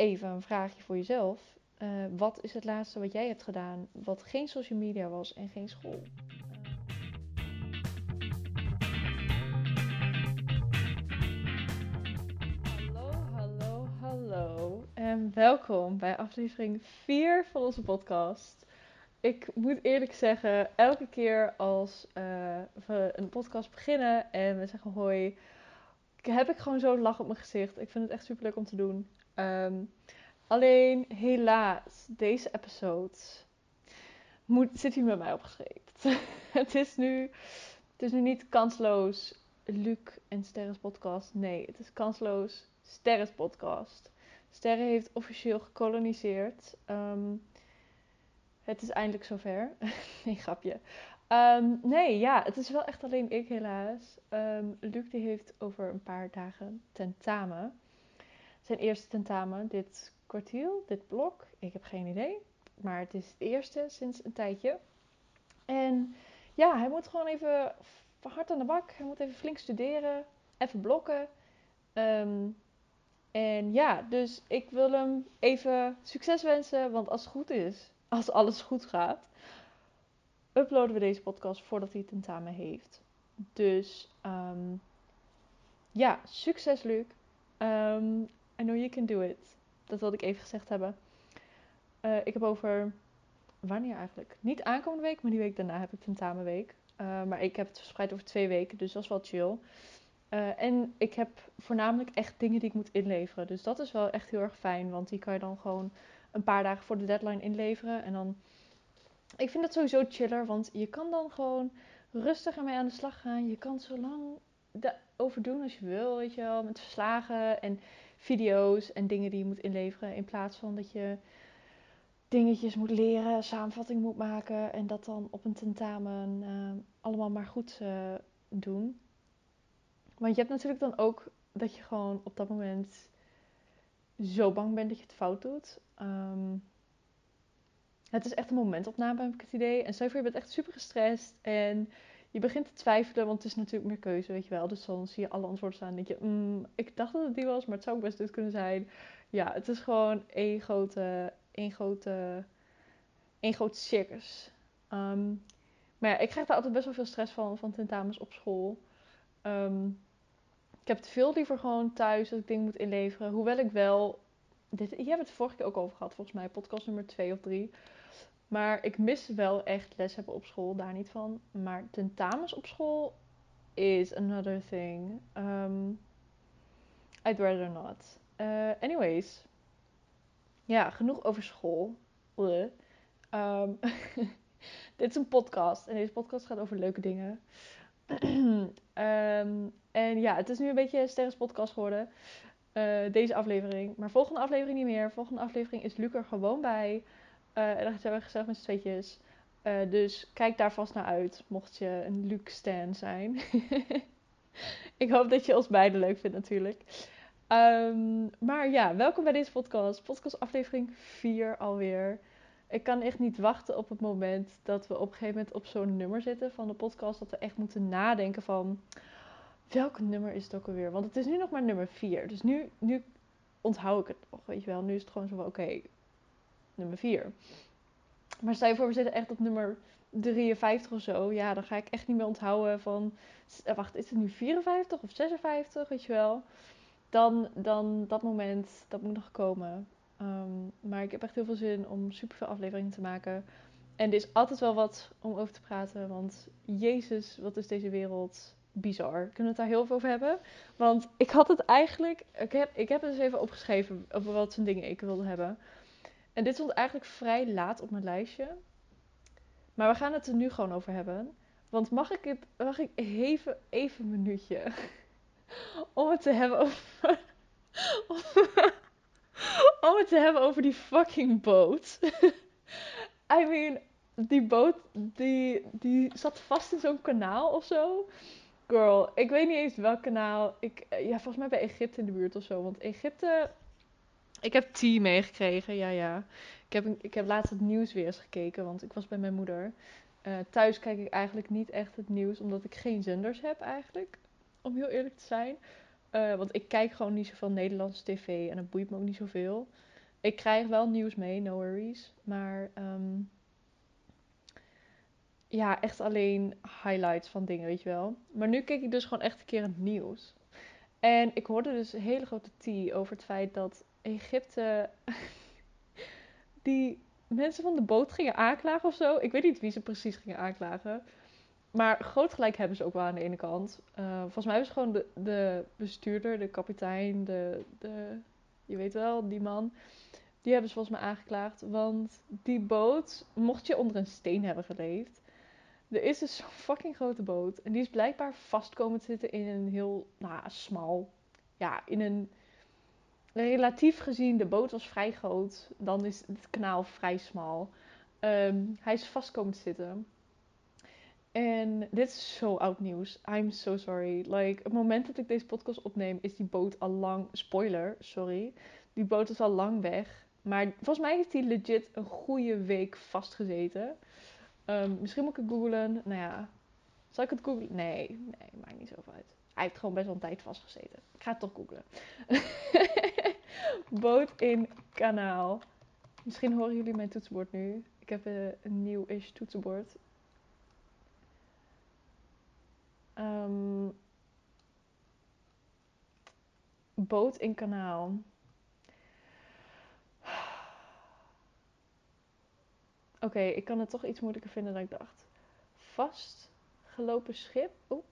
even een vraagje voor jezelf. Eh, wat is het laatste wat jij hebt gedaan wat geen social media was en geen school? Hallo, hallo, hallo. En welkom bij aflevering 4 van onze podcast. Ik moet eerlijk zeggen, elke keer als eh, we een podcast beginnen en we zeggen hoi, heb ik gewoon zo'n lach op mijn gezicht. Ik vind het echt super leuk om te doen. Ehm, alleen helaas, deze episode moet, zit hier met mij opgeschreven. het, is nu, het is nu niet kansloos Luc en Sterres podcast. Nee, het is kansloos Sterres podcast. Sterre heeft officieel gekoloniseerd. Ehm, het is eindelijk zover. nee, grapje. Ehm, nee, ja, het is wel echt alleen ik helaas. Um, Luc die heeft over een paar dagen tentamen. Zijn eerste tentamen dit kwartiel, dit blok. Ik heb geen idee. Maar het is het eerste sinds een tijdje. En ja, hij moet gewoon even hard aan de bak. Hij moet even flink studeren. Even blokken. Ehm, en ja, dus ik wil hem even succes wensen. Want als het goed is, als alles goed gaat, uploaden we deze podcast voordat hij tentamen heeft. Dus um, ja, succes Luc. Um, I know you can do it. Dat wilde ik even gezegd hebben. Uh, ik heb over wanneer eigenlijk? Niet aankomende week, maar die week daarna heb ik tentamenweek. Uh, maar ik heb het verspreid over twee weken, dus dat is wel chill. Uh, en ik heb voornamelijk echt dingen die ik moet inleveren. Dus dat is wel echt heel erg fijn, want die kan je dan gewoon een paar dagen voor de deadline inleveren. En dan ik vind dat sowieso chiller, want je kan dan gewoon rustig ermee aan de slag gaan. Je kan zo lang over doen als je wil, weet je wel. Met verslagen en video's en dingen die je moet inleveren. In plaats van dat je dingetjes moet leren, samenvatting moet maken. En dat dan op een tentamen uh, allemaal maar goed uh, doen. Want je hebt natuurlijk dan ook dat je gewoon op dat moment zo bang bent dat je het fout doet. Um, het is echt een momentopname, heb ik het idee. En stel je bent echt super gestrest en je begint te twijfelen, want het is natuurlijk meer keuze, weet je wel. Dus dan zie je alle antwoorden staan en denk je, mm, ik dacht dat het die was, maar het zou ook best dit kunnen zijn. Ja, het is gewoon één grote, één grote, één grote circus. Um, maar ja, ik krijg daar altijd best wel veel stress van, van tentamens op school. Um, ik heb het veel liever gewoon thuis als ik dingen moet inleveren. Hoewel ik wel... Dit, we het vorige keer ook over gehad, volgens mij. Podcast nummer 2 of 3. Maar ik mis wel echt les hebben op school, daar niet van. Maar tentamens op school is another thing. Um, I'd rather not. Uh, anyways. Ja, genoeg over school. Um, dit is een podcast. En deze podcast gaat over leuke dingen. um, en ja, het is nu een beetje een sterren's podcast geworden. Uh, deze aflevering. Maar volgende aflevering niet meer. Volgende aflevering is Luc er gewoon bij. Uh, en dan zijn we gezellig met z'n. Uh, dus kijk daar vast naar uit, mocht je een Luke Stan zijn. ik hoop dat je ons beiden leuk vindt natuurlijk. Um, maar ja, welkom bij deze podcast. Podcast aflevering 4 alweer. Ik kan echt niet wachten op het moment dat we op een gegeven moment op zo'n nummer zitten van de podcast. Dat we echt moeten nadenken van welk nummer is het ook alweer? Want het is nu nog maar nummer 4. Dus nu, nu onthoud ik het nog, weet je wel. Nu is het gewoon zo van oké, nummer 4. Maar stel je voor, we zitten echt op nummer 53 of zo. Ja, dan ga ik echt niet meer onthouden van... Eh, wacht, is het nu 54 of 56, weet je wel? Dan, dan dat moment, dat moet nog komen. Um, maar ik heb echt heel veel zin om superveel afleveringen te maken. En er is altijd wel wat om over te praten. Want Jezus, wat is deze wereld bizar. Kunnen we het daar heel veel over hebben? Want ik had het eigenlijk... Ik heb, ik heb het eens even opgeschreven over wat voor dingen ik wilde hebben. En dit stond eigenlijk vrij laat op mijn lijstje. Maar we gaan het er nu gewoon over hebben. Want mag ik, het, mag ik even, even een minuutje om het te hebben over. om het te hebben over die fucking boot. I mean, die boot die, die zat vast in zo'n kanaal of zo. Girl, ik weet niet eens welk kanaal. Ik, ja, volgens mij bij Egypte in de buurt of zo. Want Egypte. Ik heb tea meegekregen, ja, ja. Ik heb, ik heb laatst het nieuws weer eens gekeken, want ik was bij mijn moeder. Uh, thuis kijk ik eigenlijk niet echt het nieuws, omdat ik geen zenders heb eigenlijk. Om heel eerlijk te zijn. Eh, want ik kijk gewoon niet zoveel Nederlandse tv en dat boeit me ook niet zoveel. Ik krijg wel nieuws mee, no worries. Maar ehm, ja, echt alleen highlights van dingen, weet je wel. Maar nu keek ik dus gewoon echt een keer het nieuws. En ik hoorde dus een hele grote tea over het feit dat Egypte die mensen van de boot gingen aanklagen of zo. Ik weet niet wie ze precies gingen aanklagen. Maar groot gelijk hebben ze ook wel aan de ene kant. Uh, volgens mij ze gewoon de, de bestuurder, de kapitein, de, de, je weet wel, die man. Die hebben ze volgens mij aangeklaagd. Want die boot, mocht je onder een steen hebben geleefd. Er is dus zo'n fucking grote boot. En die is blijkbaar vast komen te zitten in een heel, nou, smal. Ja, in een. Relatief gezien, de boot was vrij groot. Dan is het kanaal vrij smal. Um, hij is vast komen te zitten. En dit is zo oud nieuws. I'm so sorry. Like, het moment dat ik deze podcast opneem, is die boot al lang. Spoiler, sorry. Die boot is al lang weg. Maar volgens mij heeft hij legit een goede week vastgezeten. Um, misschien moet ik het googlen. Nou ja. Zal ik het googlen? Nee, nee, maakt niet zoveel uit. Hij heeft gewoon best wel een tijd vastgezeten. Ik ga het toch googlen. boot in kanaal. Misschien horen jullie mijn toetsenbord nu. Ik heb een, een nieuw-ish toetsenbord. Um, boot in kanaal. Oké, ik kan het toch iets moeilijker vinden dan ik dacht. Vastgelopen schip. Oeh.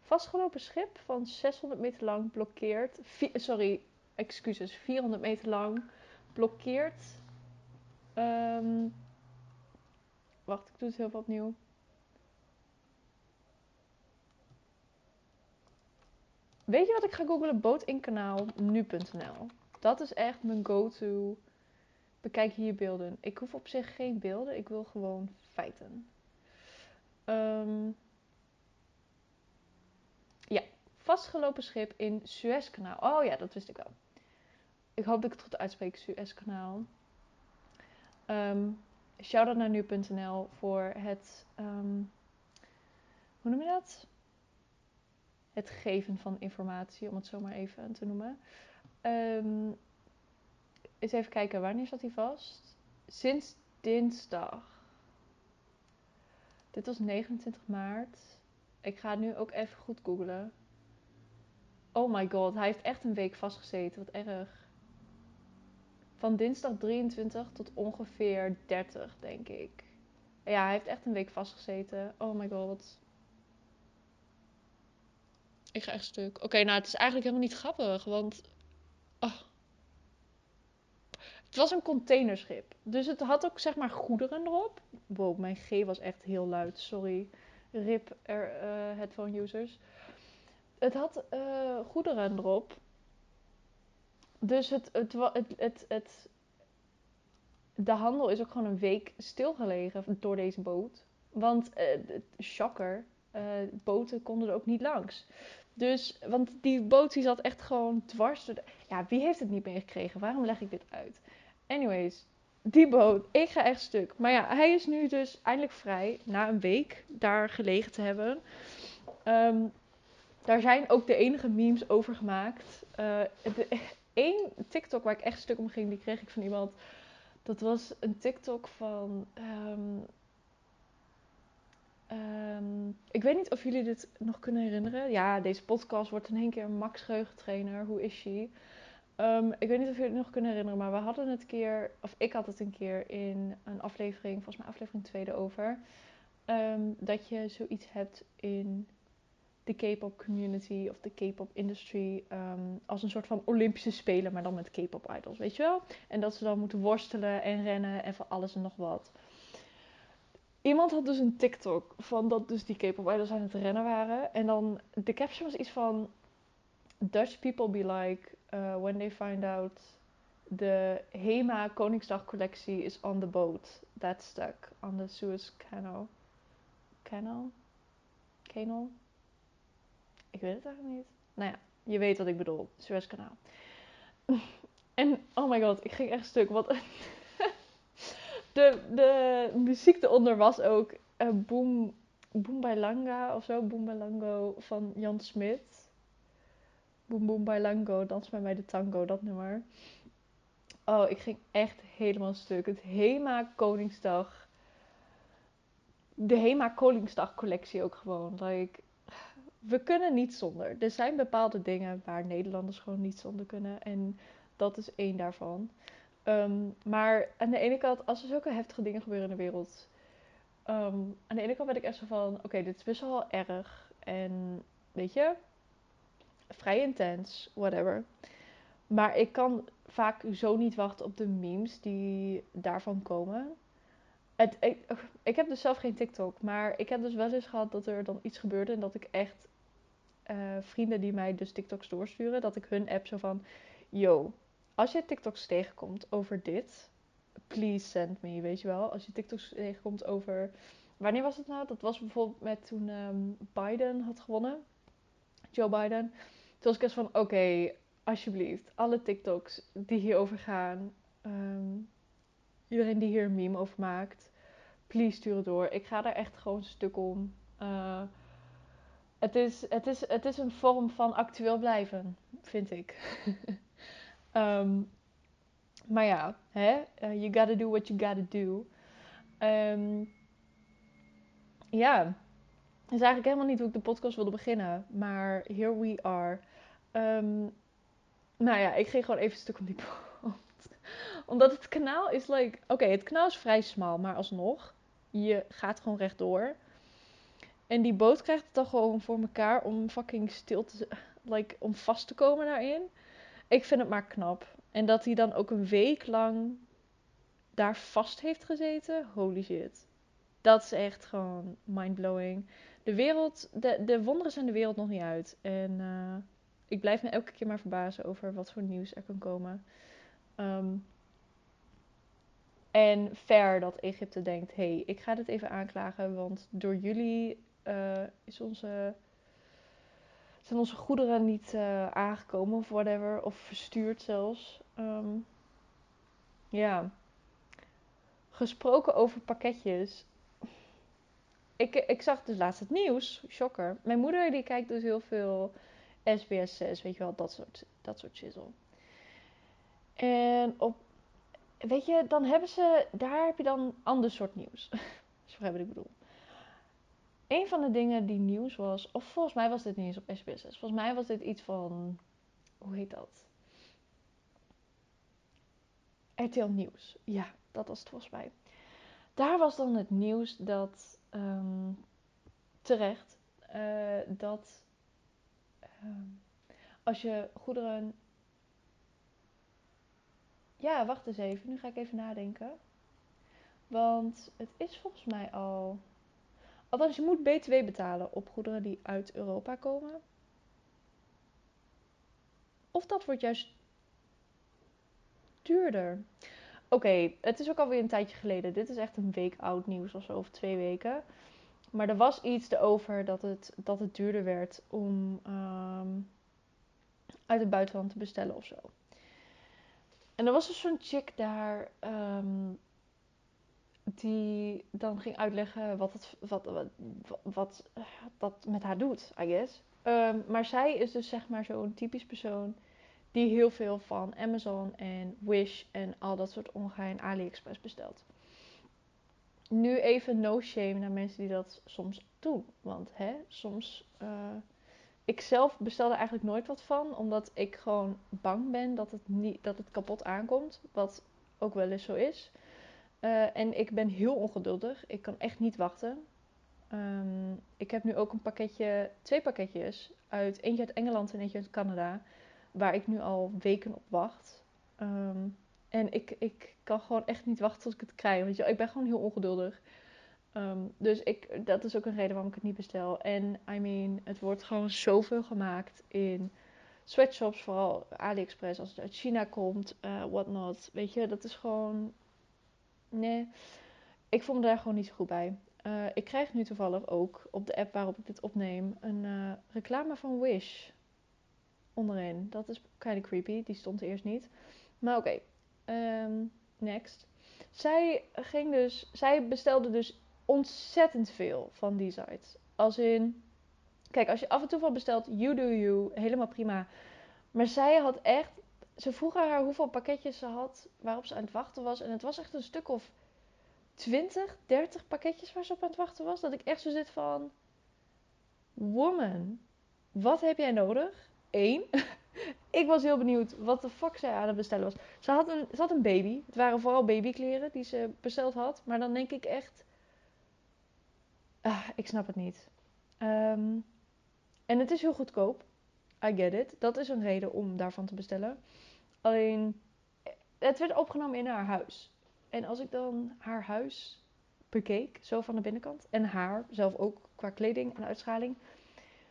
Vastgelopen schip van 600 meter lang blokkeert. sorry, excuses. 400 meter lang blokkeert. Um, wacht, ik doe het heel wat opnieuw. Weet je wat ik ga googlen? Bootinkanaal nu.nl. Dat is echt mijn go-to. Bekijk hier beelden. Ik hoef op zich geen beelden. Ik wil gewoon feiten. Um, ja, vastgelopen schip in Suezkanaal. Oh ja, dat wist ik wel. Ik hoop dat ik het goed uitspreek. Suezkanaal. Um, shout-out naar nu.nl voor het... Um, hoe noem je dat? het geven van informatie, om het zo maar even te noemen. Um, eens even kijken, wanneer zat hij vast? Sinds dinsdag. Dit was 29 maart. Ik ga nu ook even goed googlen. Oh my god, hij heeft echt een week vastgezeten. Wat erg. Van dinsdag 23 tot ongeveer 30, denk ik. Ja, hij heeft echt een week vastgezeten. Oh my god. Ik ga echt stuk. Oké, nou, het is eigenlijk helemaal niet grappig, want. Oh. Het was een containerschip. Dus het had ook zeg maar goederen erop. Wow, mijn G was echt heel luid. Sorry. Rip er, uh, headphone users. Het had uh, goederen erop. Dus het, het, het, het, het, de handel is ook gewoon een week stilgelegen door deze boot. Want, uh, shocker, uh, boten konden er ook niet langs. Dus, want die boot die zat echt gewoon dwars. De... Ja, wie heeft het niet meegekregen? Waarom leg ik dit uit? Anyways, die boot, ik ga echt stuk. Maar ja, hij is nu dus eindelijk vrij. Na een week daar gelegen te hebben. Um, daar zijn ook de enige memes over gemaakt. Eén uh, TikTok waar ik echt stuk om ging, die kreeg ik van iemand. Dat was een TikTok van. Um, Um, ik weet niet of jullie dit nog kunnen herinneren. Ja, deze podcast wordt in één keer Max Geheugentrainer. Hoe is she? Um, ik weet niet of jullie het nog kunnen herinneren, maar we hadden het keer, of ik had het een keer in een aflevering, volgens mij aflevering 2 over. Dat je zoiets hebt in de K-pop community of de K-pop industry als een soort van Olympische Spelen, maar dan met K-pop idols, weet je wel? En dat ze dan moeten worstelen en rennen en van alles en nog wat. Iemand had dus een TikTok van dat dus die K-pop idols aan het rennen waren. En dan de caption was iets van... Dutch people be like, uh, when they find out the Hema Koningsdag collectie is on the boat. That's stuck on the Suez Canal. Canal? Canal? Ik weet het eigenlijk niet. Nou ja, je weet wat ik bedoel. Suez Kanaal. en oh my god, ik ging echt stuk. Wat de, de muziek eronder was ook uh, Boom, Boom Langa of zo. Boom Lango van Jan Smit. Boom Boom Bailango, Dans bij mij de tango, dat nummer. Oh, ik ging echt helemaal stuk. Het Hema Koningsdag. De Hema Koningsdag collectie ook gewoon. Like, we kunnen niet zonder. Er zijn bepaalde dingen waar Nederlanders gewoon niet zonder kunnen. En dat is één daarvan. Ehm, maar aan de ene kant, als er zulke heftige dingen gebeuren in de wereld. ehm, aan de ene kant ben ik echt zo van: oké, dit is best wel erg. En weet je, vrij intens, whatever. Maar ik kan vaak zo niet wachten op de memes die daarvan komen. Het, ik, ik heb dus zelf geen TikTok, maar ik heb dus wel eens gehad dat er dan iets gebeurde en dat ik echt eh, vrienden die mij dus TikToks doorsturen, dat ik hun app zo van, yo, als je TikToks tegenkomt over dit, please send me, weet je wel. Als je TikToks tegenkomt over, wanneer was het nou? Dat was bijvoorbeeld met toen ehm, Biden had gewonnen, Joe Biden. Toen was ik echt van, oké, alsjeblieft, alle TikToks die hierover gaan, ehm, iedereen die hier een meme over maakt, please stuur het door. Ik ga daar echt gewoon stuk om. Uh, het, is, het, is, het is een vorm van actueel blijven, vind ik. um, maar ja, hè? Uh, you gotta do what you gotta do. Um, ja, het is eigenlijk helemaal niet hoe ik de podcast wilde beginnen. Maar here we are. Nou ja, ik ging gewoon even een stuk om die pot. Omdat het kanaal is like... Oké, het kanaal is vrij smal, maar alsnog. Je gaat gewoon rechtdoor. En die boot krijgt het dan gewoon voor elkaar om fucking stil te... Like, om vast te komen daarin. Ik vind het maar knap. En dat hij dan ook een week lang daar vast heeft gezeten. Holy shit. Dat is echt gewoon mindblowing. De wereld, de, de wonderen zijn de wereld nog niet uit. En uh, ik blijf me elke keer maar verbazen over wat voor nieuws er kan komen. Um, en fair dat Egypte denkt: hé, hey, ik ga dit even aanklagen, want door jullie is onze, zijn onze goederen niet uh, aangekomen of whatever, of verstuurd zelfs. Um, ja. Gesproken over pakketjes. Ik, ik zag dus laatst het nieuws, shocker. Mijn moeder die kijkt dus heel veel SBS 6, weet je wel, dat soort, dat soort shizzle. En op, weet je, dan hebben ze, daar heb je dan ander soort nieuws. Zo heb ik bedoel. Een van de dingen die nieuws was, of volgens mij was dit niet eens op SBS 6. Volgens mij was dit iets van, hoe heet dat? RTL Nieuws. Ja, dat was het volgens mij. Daar was dan het nieuws dat, um, terecht, uh, dat um, als je goederen. Ja, wacht eens even. Nu ga ik even nadenken. Want het is volgens mij al. Althans, je moet BTW betalen op goederen die uit Europa komen. Of dat wordt juist duurder. Oké, het is ook alweer een tijdje geleden. Dit is echt een week oud nieuws of zo, of twee weken. Maar er was iets erover dat het, dat het duurder werd om um, uit het buitenland te bestellen of zo. En er was dus zo'n chick daar um, die dan ging uitleggen wat, het, wat, wat, wat, dat met haar doet, I guess. Um, maar zij is dus zeg maar zo'n typisch persoon die heel veel van Amazon en Wish en al dat soort ongein AliExpress bestelt. Nu even no shame naar mensen die dat soms doen. Want hè, soms. Uh, ik zelf bestel er eigenlijk nooit wat van, omdat ik gewoon bang ben dat het, niet, dat het kapot aankomt. Wat ook wel eens zo is. Uh, en ik ben heel ongeduldig. Ik kan echt niet wachten. Um, ik heb nu ook een pakketje, twee pakketjes uit eentje uit Engeland en eentje uit Canada, waar ik nu al weken op wacht. Um, en ik, ik kan gewoon echt niet wachten tot ik het krijg. Je, ik ben gewoon heel ongeduldig. Um, dus ik, dat is ook een reden waarom ik het niet bestel. En I mean, het wordt gewoon zoveel gemaakt in sweatshops, vooral AliExpress, als het uit China komt, uh, whatnot. Weet je, dat is gewoon. Nee, ik voel me daar gewoon niet zo goed bij. Uh, ik krijg nu toevallig ook op de app waarop ik dit opneem een uh, reclame van Wish onderin. Dat is kind creepy, die stond er eerst niet. Maar oké, um, next. Zij ging dus, zij bestelde dus ontzettend veel van die sites. Als in, kijk, als je af en toe wat bestelt, you do you, helemaal prima. Maar zij had echt. Ze vroegen haar hoeveel pakketjes ze had waarop ze aan het wachten was. En het was echt een stuk of 20, 30 pakketjes waar ze op aan het wachten was. Dat ik echt zo zit van. Woman, wat heb jij nodig? Eén. ik was heel benieuwd wat de fuck zij aan het bestellen was. Ze had, een, ze had een baby. Het waren vooral babykleren die ze besteld had. Maar dan denk ik echt. Ah, ik snap het niet. Ehm, en het is heel goedkoop. I get it. Dat is een reden om daarvan te bestellen. Alleen, het werd opgenomen in haar huis. En als ik dan haar huis bekeek, zo van de binnenkant, en haar zelf ook qua kleding en uitschaling,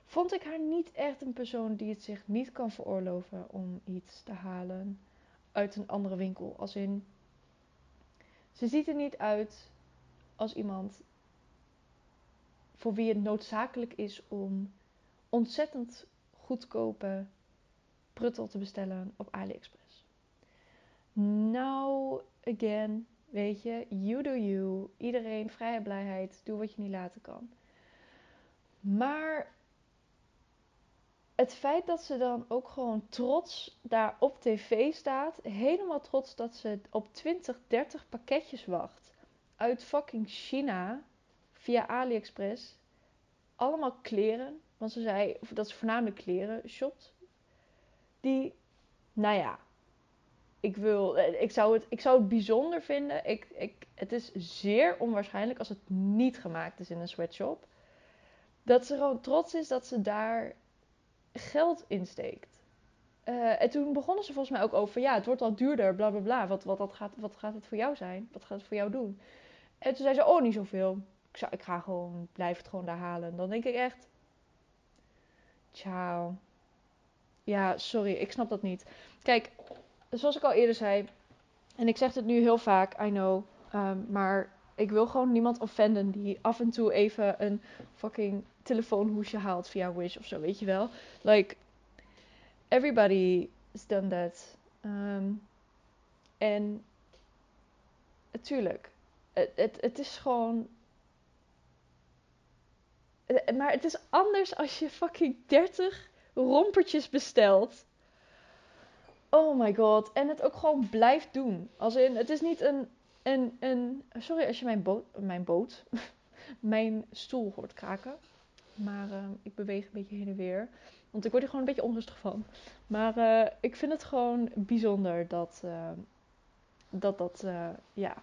vond ik haar niet echt een persoon die het zich niet kan veroorloven om iets te halen uit een andere winkel. Als in, ze ziet er niet uit als iemand voor wie het noodzakelijk is om ontzettend goedkope pruttel te bestellen op AliExpress. Nou, again, weet je, you do you. Iedereen, vrijheid, blijheid, doe wat je niet laten kan. Maar het feit dat ze dan ook gewoon trots daar op tv staat, helemaal trots dat ze op 20, 30 pakketjes wacht uit fucking China via AliExpress. Allemaal kleren, want ze zei dat ze voornamelijk kleren shopt. Die, nou ja, ik, wil, eh, ik, zou het, ik zou het bijzonder vinden. Ik, ik, het is zeer onwaarschijnlijk als het niet gemaakt is in een sweatshop. Dat ze gewoon trots is dat ze daar geld in steekt. Uh, en toen begonnen ze volgens mij ook over, ja, het wordt al duurder, bla bla bla. Wat, wat, dat gaat, wat gaat het voor jou zijn? Wat gaat het voor jou doen? En toen zei ze, oh, niet zoveel. Ik, zou, ik ga gewoon, blijf het gewoon daar halen. Dan denk ik echt, ciao. Ja, sorry, ik snap dat niet. Kijk, zoals ik al eerder zei, en ik zeg het nu heel vaak, I know, um, maar ik wil gewoon niemand offenden die af en toe even een fucking telefoonhoesje haalt via Wish of zo, weet je wel. Like, everybody has done that. Um, en natuurlijk, het, is gewoon. Maar het is anders als je fucking 30 rompertjes bestelt. Oh my god. En het ook gewoon blijft doen. Als in, het is niet een. een, een sorry als je mijn boot. Mijn stoel hoort kraken. Maar uh, ik beweeg een beetje heen en weer. Want ik word er gewoon een beetje onrustig van. Maar uh, ik vind het gewoon bijzonder dat. Uh, dat dat. ja.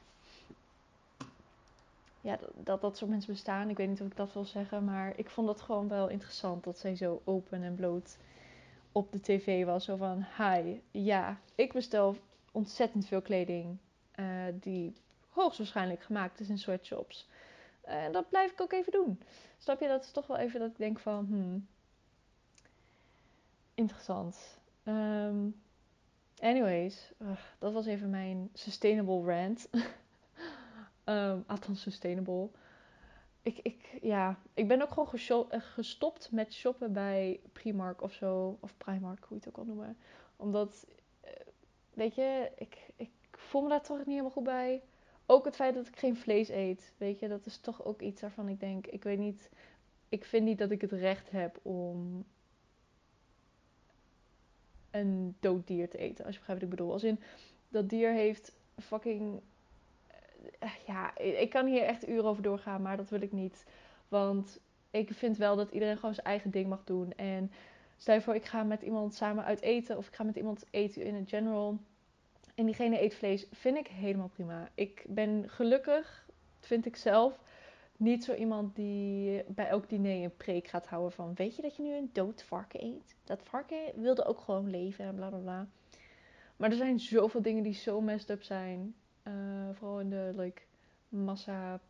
Ja, dat, dat dat soort mensen bestaan. Ik weet niet of ik dat wil zeggen. Maar ik vond het gewoon wel interessant dat zij zo open en bloot op de tv was. Zo van, hi, ja, ik bestel ontzettend veel kleding uh, die hoogstwaarschijnlijk gemaakt is in sweatshops. En uh, dat blijf ik ook even doen. Snap je? Dat is toch wel even dat ik denk van, hmm, interessant. Um, anyways, dat was even mijn sustainable rant. um, althans, sustainable ik, ik, ja, ik ben ook gewoon eh, gestopt met shoppen bij Primark of zo. Of Primark, hoe je het ook al noemen. Omdat, eh, weet je, ik, ik voel me daar toch niet helemaal goed bij. Ook het feit dat ik geen vlees eet. Weet je, dat is toch ook iets waarvan ik denk, ik weet niet. Ik vind niet dat ik het recht heb om een dood dier te eten. Als je begrijpt wat ik bedoel. Als in, dat dier heeft fucking ja, ik kan hier echt uren over doorgaan, maar dat wil ik niet. Want ik vind wel dat iedereen gewoon zijn eigen ding mag doen. En stel je voor, ik ga met iemand samen uit eten. Of ik ga met iemand eten in het general. En diegene eet vlees. Vind ik helemaal prima. Ik ben gelukkig, vind ik zelf, niet zo iemand die bij elk diner een preek gaat houden van... Weet je dat je nu een dood varken eet? Dat varken wilde ook gewoon leven en bla bla bla. Maar er zijn zoveel dingen die zo messed up zijn. Uh, vooral in de like, massa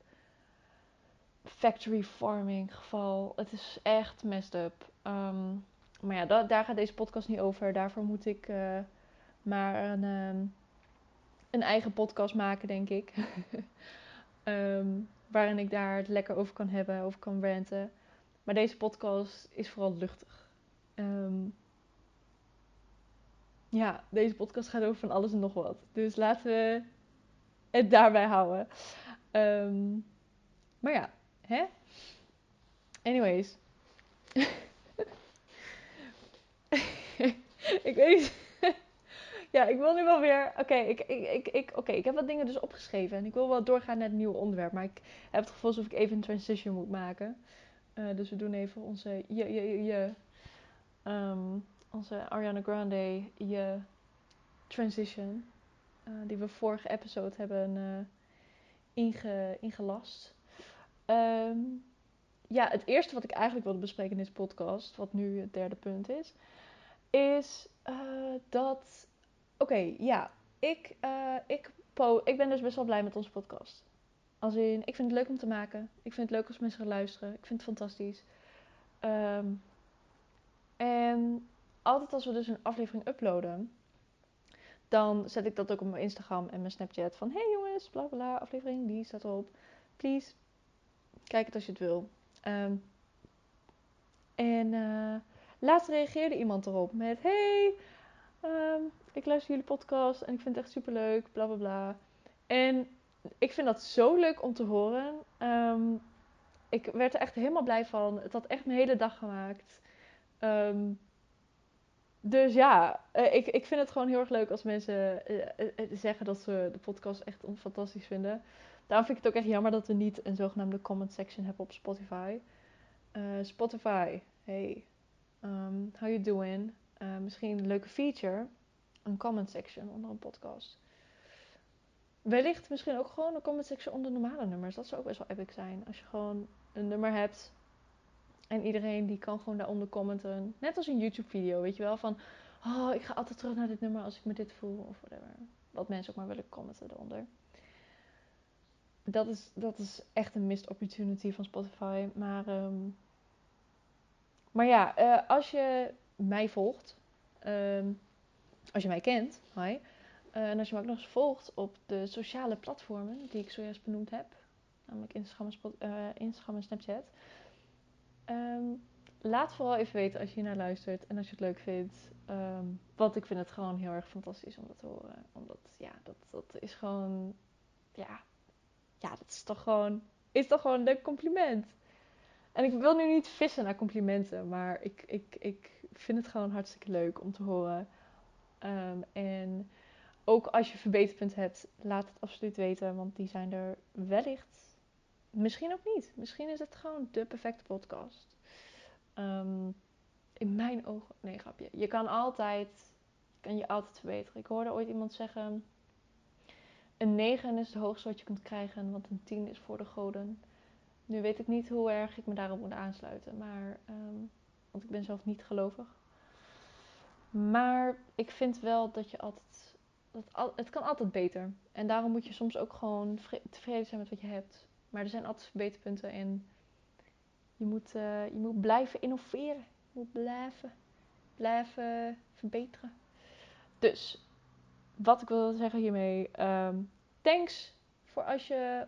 factory farming geval. Het is echt messed up. Um, maar ja, da daar gaat deze podcast niet over. Daarvoor moet ik uh, maar een, um, een eigen podcast maken, denk ik. um, waarin ik daar het lekker over kan hebben, over kan ranten. Maar deze podcast is vooral luchtig. ja, deze podcast gaat over van alles en nog wat. Dus laten we het daarbij houden. Um, maar ja, hè? Anyways. ik weet ja, ik wil nu wel weer. Oké, ik, ik, ik, ik, oké, ik heb wat dingen dus opgeschreven. En ik wil wel doorgaan naar het nieuwe onderwerp. Maar ik heb het gevoel alsof ik even een transition moet maken. Eh, dus we doen even onze. Je, je, je, ehm, onze Ariana Grande. Je transition. Eh, die we vorige episode hebben eh, inge, ingelast. Ehm, ja, het eerste wat ik eigenlijk wilde bespreken in deze podcast, wat nu het derde punt is, is eh, dat. Oké, ja, ik, ik, ik ben dus best wel blij met onze podcast. Als in, ik vind het leuk om te maken. Ik vind het leuk als mensen gaan luisteren. Ik vind het fantastisch. Ehm, en altijd als we dus een aflevering uploaden, dan zet ik dat ook op mijn Instagram en mijn Snapchat. Van, hey jongens, bla bla, aflevering, die staat erop. Please, kijk het als je het wil. Um, en uh, laatst reageerde iemand erop met: Hey, um, ik luister jullie podcast en ik vind het echt super leuk, bla bla bla. En ik vind dat zo leuk om te horen. Um, ik werd er echt helemaal blij van. Het had echt mijn hele dag gemaakt. Dus ja, uh, ik, ik vind het gewoon heel erg leuk als mensen uh, zeggen dat ze de podcast echt fantastisch vinden. Daarom vind ik het ook echt jammer dat we niet een zogenaamde comment section hebben op Spotify. Spotify, hey, um, how you doing? Misschien een leuke feature, een comment section onder een podcast. Wellicht misschien ook gewoon een comment section onder normale nummers. Dat zou ook best wel epic zijn. Als je gewoon een nummer hebt en iedereen die kan gewoon daaronder commenten. Net als een YouTube video, weet je wel. Van, oh, ik ga altijd terug naar dit nummer als ik me dit voel. Of whatever. Wat mensen ook maar willen commenten eronder. Dat is, dat is echt een missed opportunity van Spotify. Maar um, maar ja, uh, als je mij volgt, uh, als je mij kent, hi, uh, en als je me ook nog eens volgt op de sociale platformen die ik zojuist benoemd heb, namelijk Instagram en, uh, Instagram en Snapchat, um, laat vooral even weten als je naar luistert en als je het leuk vindt. Um, want ik vind het gewoon heel erg fantastisch om dat te horen. Omdat, ja, dat, dat is gewoon, ja, ja, dat is toch gewoon, is toch gewoon een leuk compliment. En ik wil nu niet vissen naar complimenten, maar ik, ik, ik vind het gewoon hartstikke leuk om te horen. Um, en ook als je verbeterpunten hebt, laat het absoluut weten, want die zijn er wellicht. Misschien ook niet. Misschien is het gewoon de perfecte podcast. Um, in mijn ogen, nee grapje. Je kan altijd, kan je altijd verbeteren. Ik hoorde ooit iemand zeggen, een 9 is het hoogste wat je kunt krijgen, want een 10 is voor de goden. Nu weet ik niet hoe erg ik me daarop moet aansluiten. Maar, um, want ik ben zelf niet gelovig. Maar ik vind wel dat je altijd. Dat al, het kan altijd beter. En daarom moet je soms ook gewoon tevreden zijn met wat je hebt. Maar er zijn altijd verbeterpunten. En je moet, uh, je moet blijven innoveren. Je moet blijven, blijven verbeteren. Dus, wat ik wil zeggen hiermee. Um, thanks voor als je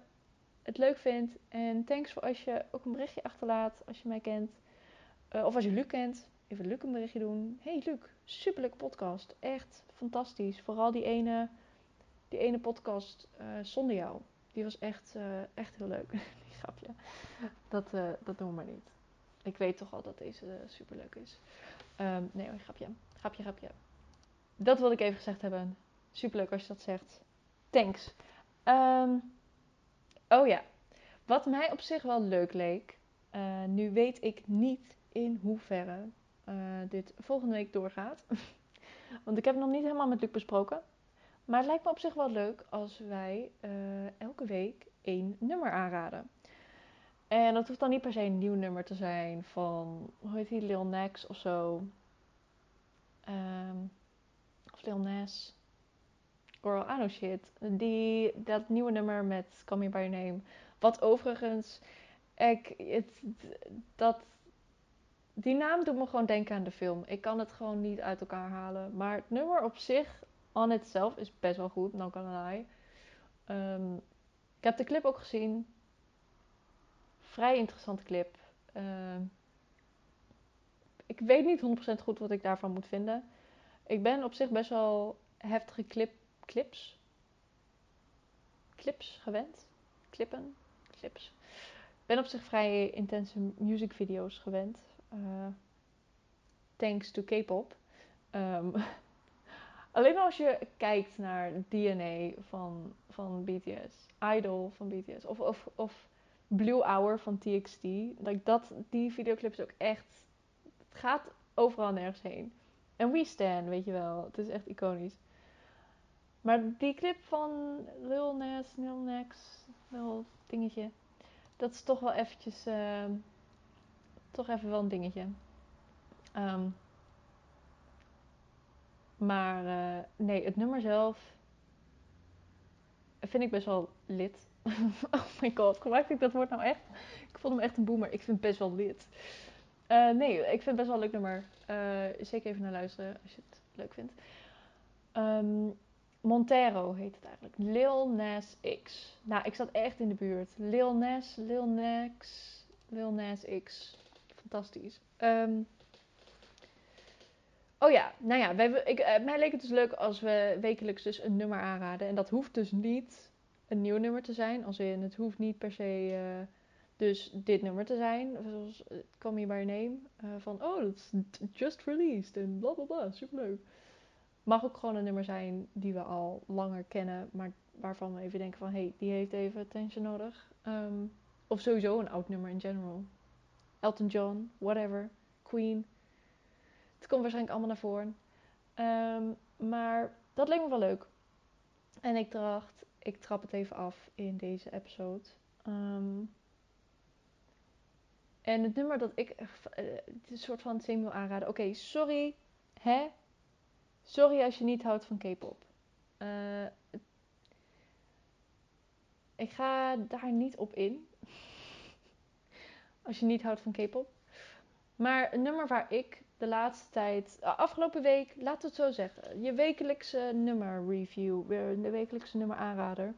het leuk vindt. En thanks voor als je ook een berichtje achterlaat als je mij kent. Uh, of als je Luc kent. Even Luc een berichtje doen. Hey Luc, superleuke podcast. Echt fantastisch. Vooral die ene, die ene podcast uh, zonder jou. Die was echt, uh, echt heel leuk. die grapje. Dat, dat doen we maar niet. Ik weet toch al dat deze superleuk is. Um, nee, grapje. Grapje, grapje. Dat wilde ik even gezegd hebben. Superleuk als je dat zegt. Thanks. Um, Oh ja, wat mij op zich wel leuk leek. Uh, nu weet ik niet in hoeverre uh, dit volgende week doorgaat. Want ik heb het nog niet helemaal met Luc besproken. Maar het lijkt me op zich wel leuk als wij uh, elke week één nummer aanraden. En dat hoeft dan niet per se een nieuw nummer te zijn van, hoe heet die, Lil Nas of zo. Um, of Lil Nas. Girl, I know shit. Die, dat nieuwe nummer met Call Me By Your Name. Wat overigens, ik, het, dat, die naam doet me gewoon denken aan de film. Ik kan het gewoon niet uit elkaar halen. Maar het nummer op zich, on itself, is best wel goed. No gonna lie. Um, ik heb de clip ook gezien. Vrij interessante clip. Uh, ik weet niet 100% goed wat ik daarvan moet vinden. Ik ben op zich best wel heftige clip clips. Clips gewend. Clippen. Clips. Ik ben op zich vrij intense music video's gewend. Uh, thanks to K-pop. Ehm, alleen als je kijkt naar DNA van, van BTS, Idol van BTS, of, of, of Blue Hour van TXT. Dat, die videoclip is ook echt. Het gaat overal nergens heen. En We Stand, weet je wel. Het is echt iconisch. Maar die clip van Lil Nas, Lil Nex, Lil dingetje. Dat is toch wel eventjes... Uh, toch even wel een dingetje. Um, maar uh, nee, het nummer zelf vind ik best wel lid. oh my god, gebruik ik dat woord nou echt? Ik vond hem echt een boomer. Ik vind best wel lid. Uh, nee, ik vind het best wel een leuk nummer. Uh, zeker even naar luisteren als je het leuk vindt. Um, Montero heet het eigenlijk. Lil Nas X. Nou, ik zat echt in de buurt. Lil Nas, Lil Nas, Lil Nas X. Fantastisch. Um, oh ja, nou ja, wij, ik, uh, mij leek het dus leuk als we wekelijks dus een nummer aanraden. En dat hoeft dus niet een nieuw nummer te zijn. Als in, het hoeft niet per se uh, dus dit nummer te zijn. Zoals Call Me By Name. Uh, van, oh, dat is just released en bla bla bla, superleuk mag ook gewoon een nummer zijn die we al langer kennen, maar waarvan we even denken van hé, hey, die heeft even attention nodig. Um, of sowieso een oud nummer in general. Elton John, whatever, Queen. Het komt waarschijnlijk allemaal naar voren. Um, maar dat leek me wel leuk. En ik dacht, ik trap het even af in deze episode. Um, en het nummer dat ik, uh, het een soort van semi aanraden. Oké, sorry, hè? Sorry als je niet houdt van K-pop. Uh, ik ga daar niet op in. als je niet houdt van K-pop. Maar een nummer waar ik de laatste tijd, afgelopen week, laat het zo zeggen, je wekelijkse nummer review, de wekelijkse nummer aanrader.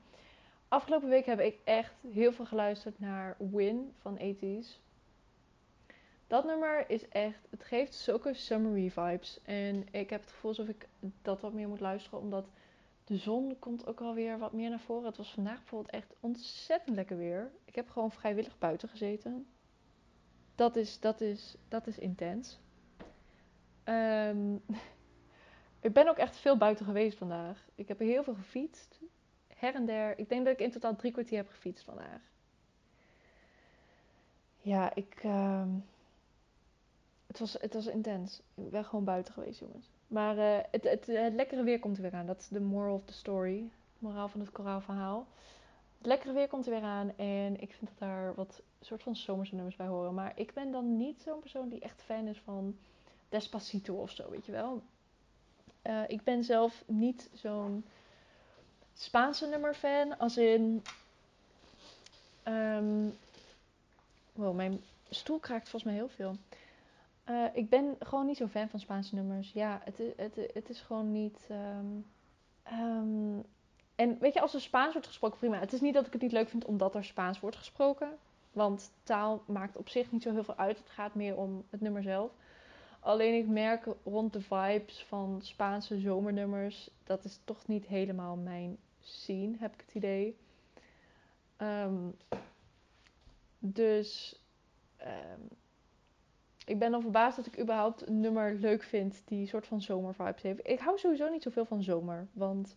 Afgelopen week heb ik echt heel veel geluisterd naar Win van 80s. Dat nummer is echt, het geeft zulke summery vibes. En ik heb het gevoel alsof ik dat wat meer moet luisteren, omdat de zon komt ook alweer wat meer naar voren. Het was vandaag bijvoorbeeld echt ontzettend lekker weer. Ik heb gewoon vrijwillig buiten gezeten. Dat is, dat is, dat is intens. Um, ik ben ook echt veel buiten geweest vandaag. Ik heb heel veel gefietst. Her en der. Ik denk dat ik in totaal drie kwartier heb gefietst vandaag. Ja, ik. Uh, het was, het was intens. Ik ben gewoon buiten geweest, jongens. Maar uh, het, het, het, lekkere weer komt er weer aan. Dat is de moral of the story. Moraal van het koraalverhaal. Het lekkere weer komt er weer aan. En ik vind dat daar wat soort van zomerse nummers bij horen. Maar ik ben dan niet zo'n persoon die echt fan is van Despacito of zo, weet je wel. Uh, ik ben zelf niet zo'n Spaanse nummer fan. Als in... Um, wow, mijn stoel kraakt volgens mij heel veel. Uh, ik ben gewoon niet zo fan van Spaanse nummers. Ja, het, het, het is gewoon niet. Um, um, en weet je, als er Spaans wordt gesproken, prima. Het is niet dat ik het niet leuk vind omdat er Spaans wordt gesproken. Want taal maakt op zich niet zo heel veel uit. Het gaat meer om het nummer zelf. Alleen ik merk rond de vibes van Spaanse zomernummers. Dat is toch niet helemaal mijn scene, heb ik het idee. Um, dus ik ben dan verbaasd dat ik überhaupt een nummer leuk vind die soort van zomervibes heeft. Ik hou sowieso niet zoveel van zomer, want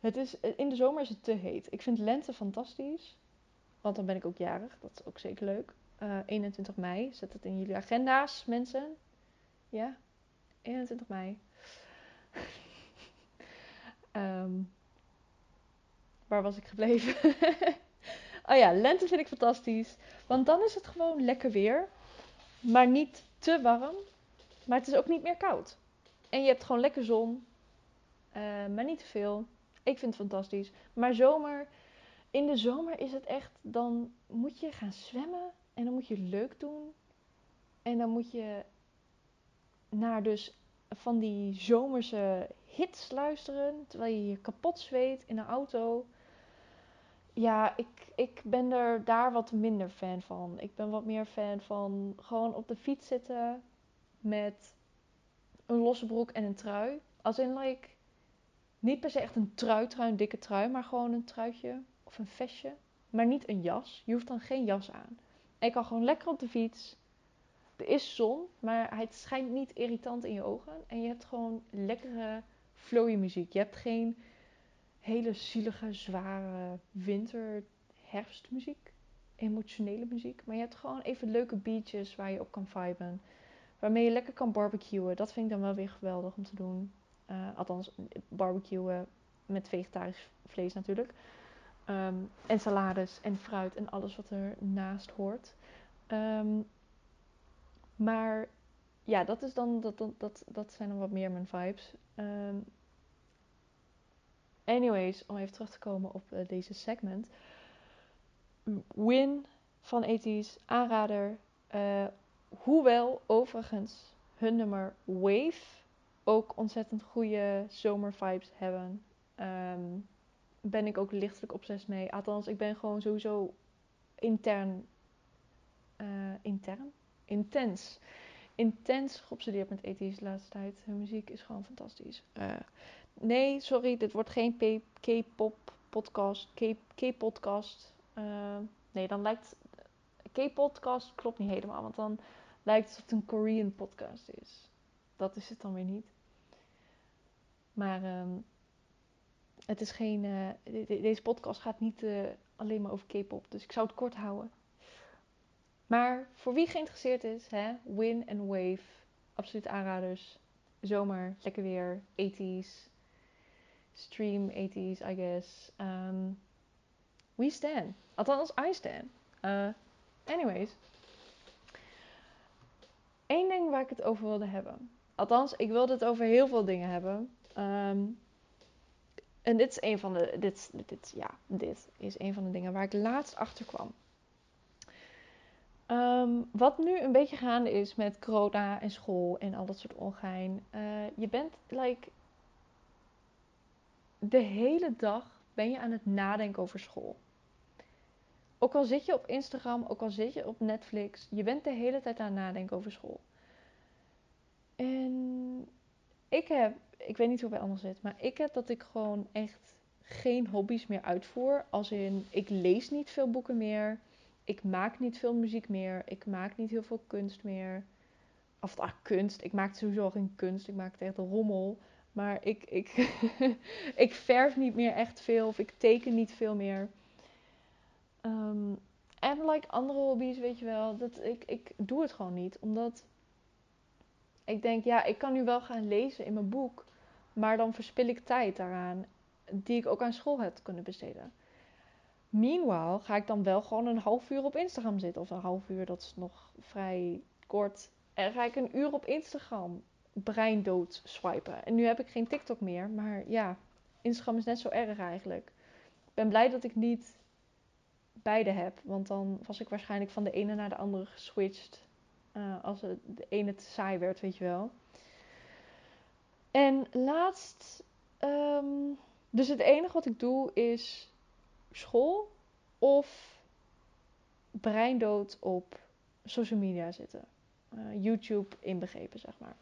het is, in de zomer is het te heet. Ik vind lente fantastisch, want dan ben ik ook jarig. Dat is ook zeker leuk. Uh, eh, 21 mei, zet het in jullie agenda's, mensen. Ja, 21 mei. um, waar was ik gebleven? oh ja, lente vind ik fantastisch. Want dan is het gewoon lekker weer maar niet te warm. Maar het is ook niet meer koud. En je hebt gewoon lekker zon, uh, maar niet te veel. Ik vind het fantastisch. Maar zomer, in de zomer is het echt, dan moet je gaan zwemmen en dan moet je leuk doen. En dan moet je naar dus van die zomerse hits luisteren, terwijl je je kapot zweet in een auto. Ja, ik, ik ben er daar wat minder fan van. Ik ben wat meer fan van gewoon op de fiets zitten met een losse broek en een trui. Als in, like, niet per se echt een trui, trui, een dikke trui, maar gewoon een truitje of een vestje. Maar niet een jas. Je hoeft dan geen jas aan. En ik kan gewoon lekker op de fiets, er is zon, maar het schijnt niet irritant in je ogen. En je hebt gewoon lekkere, flowy muziek. Je hebt geen hele zielige, zware winter, herfstmuziek. Emotionele muziek. Maar je hebt gewoon even leuke beaches waar je op kan viben. Waarmee je lekker kan barbecuen. Dat vind ik dan wel weer geweldig om te doen. Uh, althans, barbecuen met vegetarisch vlees natuurlijk. Um, en salades en fruit en alles wat er naast hoort. Um, maar ja, dat, is dan, dat, dat, dat, zijn dan wat meer mijn vibes. Um, anyways, om even terug te komen op uh, deze segment. Win van ethisch, aanrader. Uh, hoewel overigens hun nummer Wave ook ontzettend goede zomervibes hebben. Um, ben ik ook lichtelijk obsessief mee. Althans, ik ben gewoon sowieso intern. Uh, intern? Intens. Intens geobsedeerd met ethisch de laatste tijd. Hun muziek is gewoon fantastisch. Uh, nee, sorry, dit wordt geen K-pop podcast. K-podcast. Uh, nee, dan lijkt. K-podcast klopt niet helemaal, want dan lijkt het alsof het een Korean podcast is. Dat is het dan weer niet. Maar um, het is geen. Deze podcast gaat niet alleen maar over K-pop, dus ik zou het kort houden. Maar voor wie geïnteresseerd is, hè, Win en Wave, absoluut aanraders. Zomer, lekker weer, 80s, stream 80s, I guess. Um, we stand. Althans, I stand. Uh, anyways. Eén ding waar ik het over wilde hebben. Althans, ik wilde het over heel veel dingen hebben. Um, en dit is een van de. Dit, dit, ja, dit is een van de dingen waar ik laatst achter kwam. Um, wat nu een beetje gaande is met corona en school en al dat soort ongein. Uh, je bent like. De hele dag ben je aan het nadenken over school. Ook al zit je op Instagram, ook al zit je op Netflix, je bent de hele tijd aan het nadenken over school. En ik heb ik weet niet hoe bij anders zit, maar ik heb dat ik gewoon echt geen hobby's meer uitvoer. Als in, ik lees niet veel boeken meer. Ik maak niet veel muziek meer. Ik maak niet heel veel kunst meer. Of ah, kunst. Ik maak sowieso geen kunst. Ik maak het echt rommel. Maar ik, ik, ik verf niet meer echt veel. Of ik teken niet veel meer. Um, en like andere hobby's, weet je wel. Dat, ik, ik doe het gewoon niet. Omdat ik denk, ja, ik kan nu wel gaan lezen in mijn boek. Maar dan verspil ik tijd daaraan die ik ook aan school had kunnen besteden. Meanwhile ga ik dan wel gewoon een half uur op Instagram zitten. Of een half uur, dat is nog vrij kort. En ga ik een uur op Instagram breindood swipen. En nu heb ik geen TikTok meer. Maar ja, Instagram is net zo erg eigenlijk. Ik ben blij dat ik niet beide heb. Want dan was ik waarschijnlijk van de ene naar de andere geswitcht. Uh, als het de ene te saai werd, weet je wel. En laatst, um, dus het enige wat ik doe is school of breindood op social media zitten. Uh, YouTube inbegrepen, zeg maar.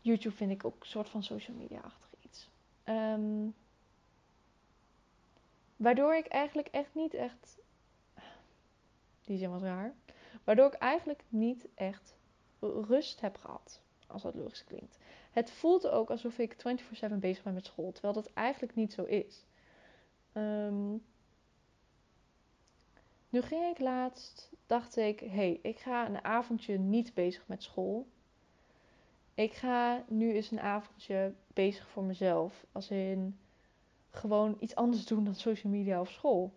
YouTube vind ik ook een soort van social media-achtig iets. Um, waardoor ik eigenlijk echt niet echt. Die zin was raar. Waardoor ik eigenlijk niet echt rust heb gehad. Als dat logisch klinkt. Het voelt ook alsof ik 24/7 bezig ben met school, terwijl dat eigenlijk niet zo is. Um, nu ging ik laatst, dacht ik, hé, hey, ik ga een avondje niet bezig met school. Ik ga nu eens een avondje bezig voor mezelf. Als in gewoon iets anders doen dan social media of school.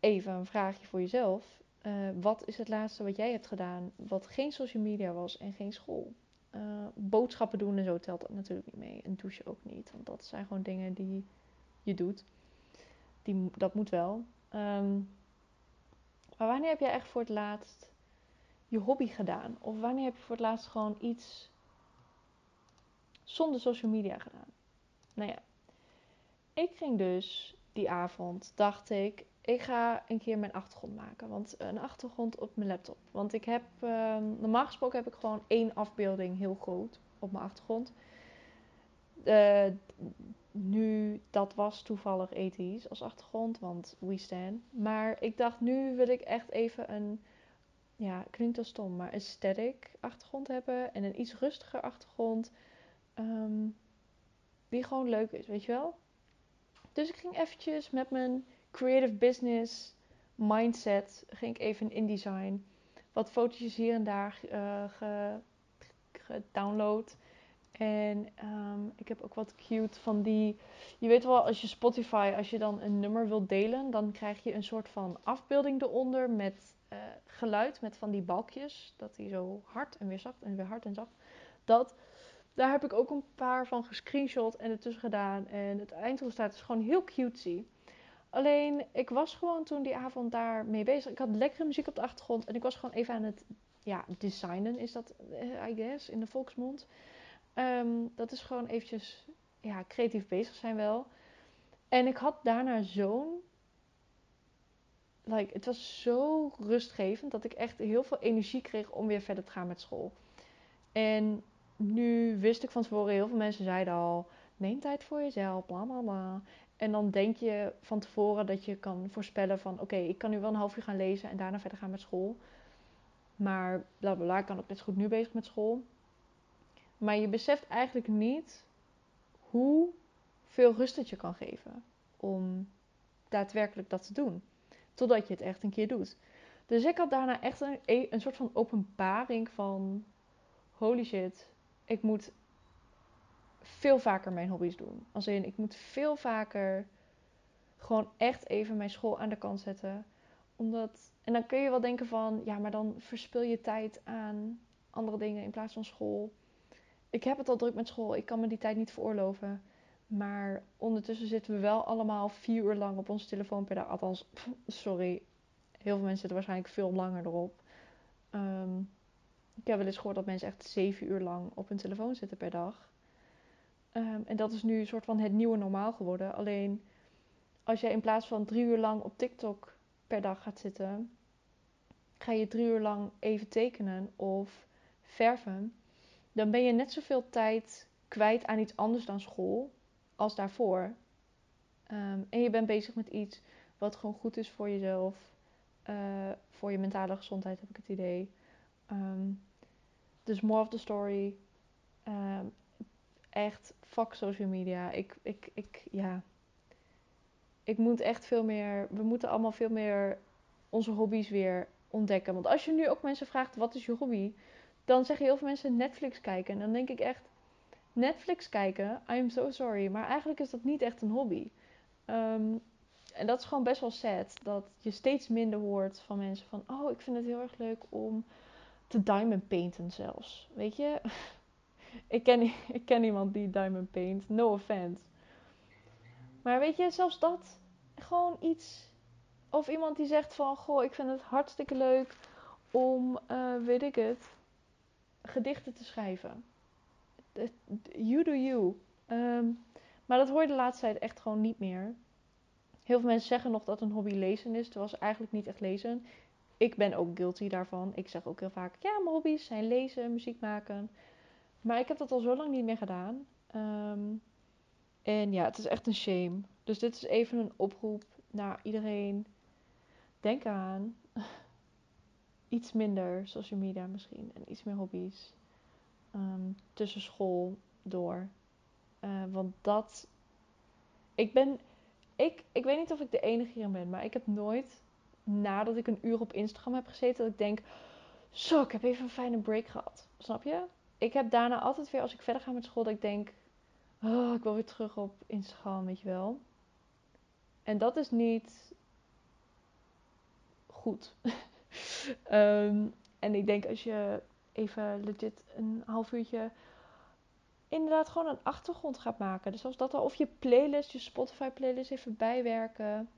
Even een vraagje voor jezelf. Uh, wat is het laatste wat jij hebt gedaan wat geen social media was en geen school? Uh, boodschappen doen en zo telt dat natuurlijk niet mee. En douchen ook niet. Want dat zijn gewoon dingen die je doet. Die, dat moet wel. Um, maar wanneer heb jij echt voor het laatst je hobby gedaan? Of wanneer heb je voor het laatst gewoon iets zonder social media gedaan? Nou ja, ik ging dus die avond, dacht ik, ik ga een keer mijn achtergrond maken. Want een achtergrond op mijn laptop. Want ik heb, uh, normaal gesproken heb ik gewoon één afbeelding heel groot op mijn achtergrond. Uh, nu, dat was toevallig ethisch als achtergrond, want we stand. Maar ik dacht, nu wil ik echt even een ja, klinkt wel stom, maar aesthetic achtergrond hebben en een iets rustiger achtergrond. ehm, die gewoon leuk is, weet je wel? Dus ik ging eventjes met mijn creative business mindset, ging ik even in InDesign. Wat fotootjes hier en daar eh, ge, gedownload. En ehm, ik heb ook wat cute van die. Je weet wel, als je Spotify, als je dan een nummer wilt delen, dan krijg je een soort van afbeelding eronder met eh, geluid, met van die balkjes. Dat die zo hard en weer zacht en weer hard en zacht. Dat, daar heb ik ook een paar van gescreenshot en ertussen gedaan. En het eindresultaat is gewoon heel cutesy. Alleen, ik was gewoon toen die avond daar mee bezig. Ik had lekkere muziek op de achtergrond en ik was gewoon even aan het ja, designen, is dat, eh, I guess, in de volksmond. Ehm, dat is gewoon eventjes ja, creatief bezig zijn wel. En ik had daarna zo'n... Like, het was zo rustgevend dat ik echt heel veel energie kreeg om weer verder te gaan met school. En nu wist ik van tevoren, heel veel mensen zeiden al... Neem tijd voor jezelf, bla bla bla. En dan denk je van tevoren dat je kan voorspellen van... Oké, ik kan nu wel een half uur gaan lezen en daarna verder gaan met school. Maar bla bla bla, ik kan ook net goed nu bezig met school. Maar je beseft eigenlijk niet hoe veel rust het je kan geven om daadwerkelijk dat te doen. Totdat je het echt een keer doet. Dus ik had daarna echt een, een soort van openbaring van holy shit, ik moet veel vaker mijn hobby's doen. Als in, ik moet veel vaker gewoon echt even mijn school aan de kant zetten. Omdat, en dan kun je wel denken van, ja, maar dan verspil je tijd aan andere dingen in plaats van school ik heb het al druk met school. Ik kan me die tijd niet veroorloven. Maar ondertussen zitten we wel allemaal vier uur lang op onze telefoon per dag. Althans, sorry. Heel veel mensen zitten waarschijnlijk veel langer erop. Um, ik heb wel eens gehoord dat mensen echt zeven uur lang op hun telefoon zitten per dag. Um, en dat is nu een soort van het nieuwe normaal geworden. Alleen als jij in plaats van drie uur lang op TikTok per dag gaat zitten, ga je drie uur lang even tekenen of verven dan ben je net zoveel tijd kwijt aan iets anders dan school als daarvoor. Ehm, en je bent bezig met iets wat gewoon goed is voor jezelf, uh, voor je mentale gezondheid, heb ik het idee. Um, dus more of the story. Echt, fuck social media. Ik, ik, ik, ja. Ik moet echt veel meer. We moeten allemaal veel meer onze hobby's weer ontdekken. Want als je nu ook mensen vraagt: wat is je hobby? dan zeggen heel veel mensen Netflix kijken. En dan denk ik echt, Netflix kijken, I am so sorry. Maar eigenlijk is dat niet echt een hobby. Um, en dat is gewoon best wel sad. Dat je steeds minder hoort van mensen van... Oh, ik vind het heel erg leuk om te diamond painten zelfs. Weet je? ik, ken, ik ken iemand die diamond paint. No offense. Maar weet je, zelfs dat... Gewoon iets... Of iemand die zegt van... Goh, ik vind het hartstikke leuk om... Uh, weet ik het gedichten te schrijven. You do you. Um, maar dat hoor je de laatste tijd echt gewoon niet meer. Heel veel mensen zeggen nog dat een hobby lezen is, terwijl ze eigenlijk niet echt lezen. Ik ben ook guilty daarvan. Ik zeg ook heel vaak, ja, mijn hobby's zijn lezen, muziek maken. Maar ik heb dat al zo lang niet meer gedaan. Um, en ja, het is echt een shame. Dus dit is even een oproep naar iedereen. Denk aan iets minder social media misschien en iets meer hobby's um, tussen school door. Uh, want dat. Ik ben. Ik, ik weet niet of ik de enige hierin ben, maar ik heb nooit nadat ik een uur op Instagram heb gezeten, dat ik denk: Zo, ik heb even een fijne break gehad. Snap je? Ik heb daarna altijd weer, als ik verder ga met school, dat ik denk: Oh, ik wil weer terug op Instagram, weet je wel. En dat is niet goed. um, en ik denk als je even legit een half uurtje inderdaad gewoon een achtergrond gaat maken. Dus als dat al, of je playlist, je Spotify playlist even bijwerken.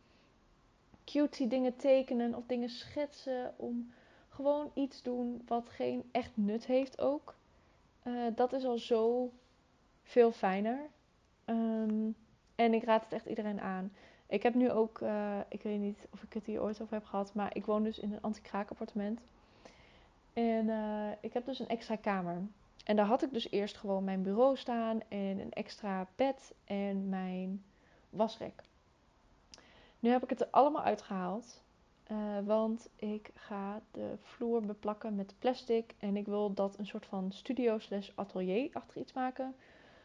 Cutie dingen tekenen of dingen schetsen. Om gewoon iets doen wat geen echt nut heeft ook. Uh, dat is al zo veel fijner. Um, en ik raad het echt iedereen aan. Ik heb nu ook, uh, ik weet niet of ik het hier ooit over heb gehad, maar ik woon dus in een anti-kraak appartement. En uh, ik heb dus een extra kamer. En daar had ik dus eerst gewoon mijn bureau staan en een extra bed en mijn wasrek. Nu heb ik het er allemaal uitgehaald. Eh, want ik ga de vloer beplakken met plastic. En ik wil dat een soort van studio slash atelier achter iets maken.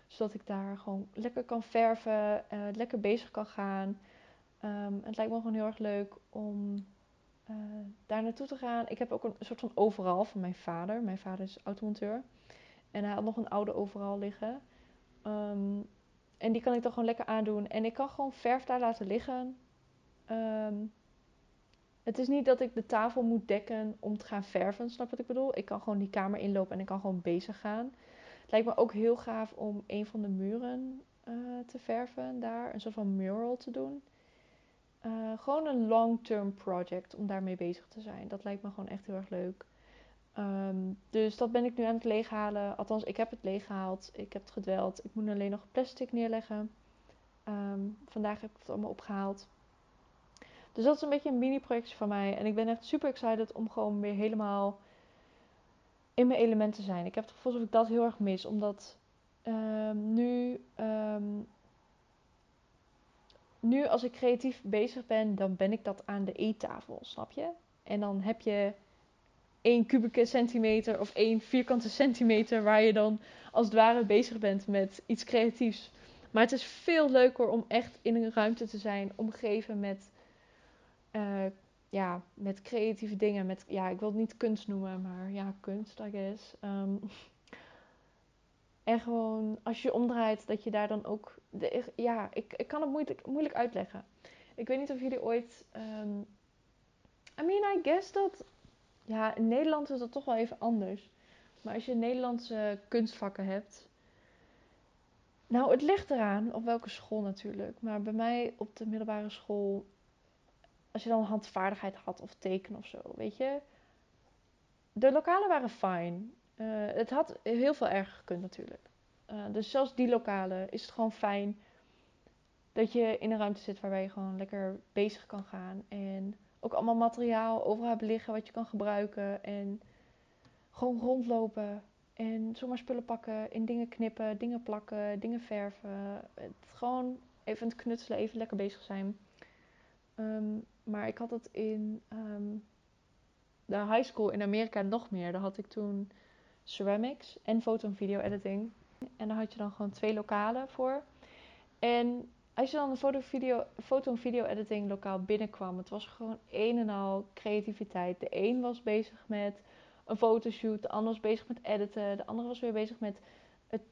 Zodat ik daar gewoon lekker kan verven, uh, lekker bezig kan gaan. Um, het lijkt me gewoon heel erg leuk om uh, daar naartoe te gaan. Ik heb ook een soort van overal van mijn vader. Mijn vader is automonteur. En hij had nog een oude overal liggen. Um, en die kan ik dan gewoon lekker aandoen. En ik kan gewoon verf daar laten liggen. Um, het is niet dat ik de tafel moet dekken om te gaan verven, snap wat ik bedoel? Ik kan gewoon die kamer inlopen en ik kan gewoon bezig gaan. Het lijkt me ook heel gaaf om een van de muren uh, te verven daar. Een soort van mural te doen. Uh, gewoon een long-term project om daarmee bezig te zijn. Dat lijkt me gewoon echt heel erg leuk. Um, dus dat ben ik nu aan het leeghalen. Althans, ik heb het leeggehaald. Ik heb het gedweld. Ik moet alleen nog plastic neerleggen. Um, vandaag heb ik het allemaal opgehaald. Dus dat is een beetje een mini-projectje van mij. En ik ben echt super excited om gewoon weer helemaal in mijn element te zijn. Ik heb het gevoel alsof ik dat heel erg mis. Omdat um, nu, um, nu als ik creatief bezig ben, dan ben ik dat aan de eettafel, snap je? En dan heb je één kubieke centimeter of één vierkante centimeter waar je dan als het ware bezig bent met iets creatiefs. Maar het is veel leuker om echt in een ruimte te zijn, omgeven met, uh, ja, met creatieve dingen. Met, ja, ik wil het niet kunst noemen, maar ja, kunst, I guess. Um, en gewoon, als je je omdraait, dat je daar dan ook... De, ja, ik, ik kan het moeilijk, moeilijk uitleggen. Ik weet niet of jullie ooit... Um, I mean, I guess dat ja, in Nederland is dat toch wel even anders. Maar als je Nederlandse kunstvakken hebt. Nou, het ligt eraan op welke school natuurlijk. Maar bij mij op de middelbare school. Als je dan handvaardigheid had of tekenen of zo, weet je. De lokalen waren fijn. Uh, het had heel veel erger gekund natuurlijk. Uh, dus zelfs die lokalen is het gewoon fijn dat je in een ruimte zit waarbij je gewoon lekker bezig kan gaan. En ook allemaal materiaal overal hebben liggen wat je kan gebruiken. En gewoon rondlopen. En zomaar spullen pakken, in dingen knippen, dingen plakken, dingen verven. Het, gewoon even het knutselen, even lekker bezig zijn. Um, maar ik had het in um, de high school in Amerika nog meer. Daar had ik toen ceramics en foto- en video editing. En daar had je dan gewoon twee lokalen voor. En als je dan een foto, video, foto en video editing lokaal binnenkwam, het was gewoon een en al creativiteit. De een was bezig met een fotoshoot, de ander was bezig met editen, de andere was weer bezig met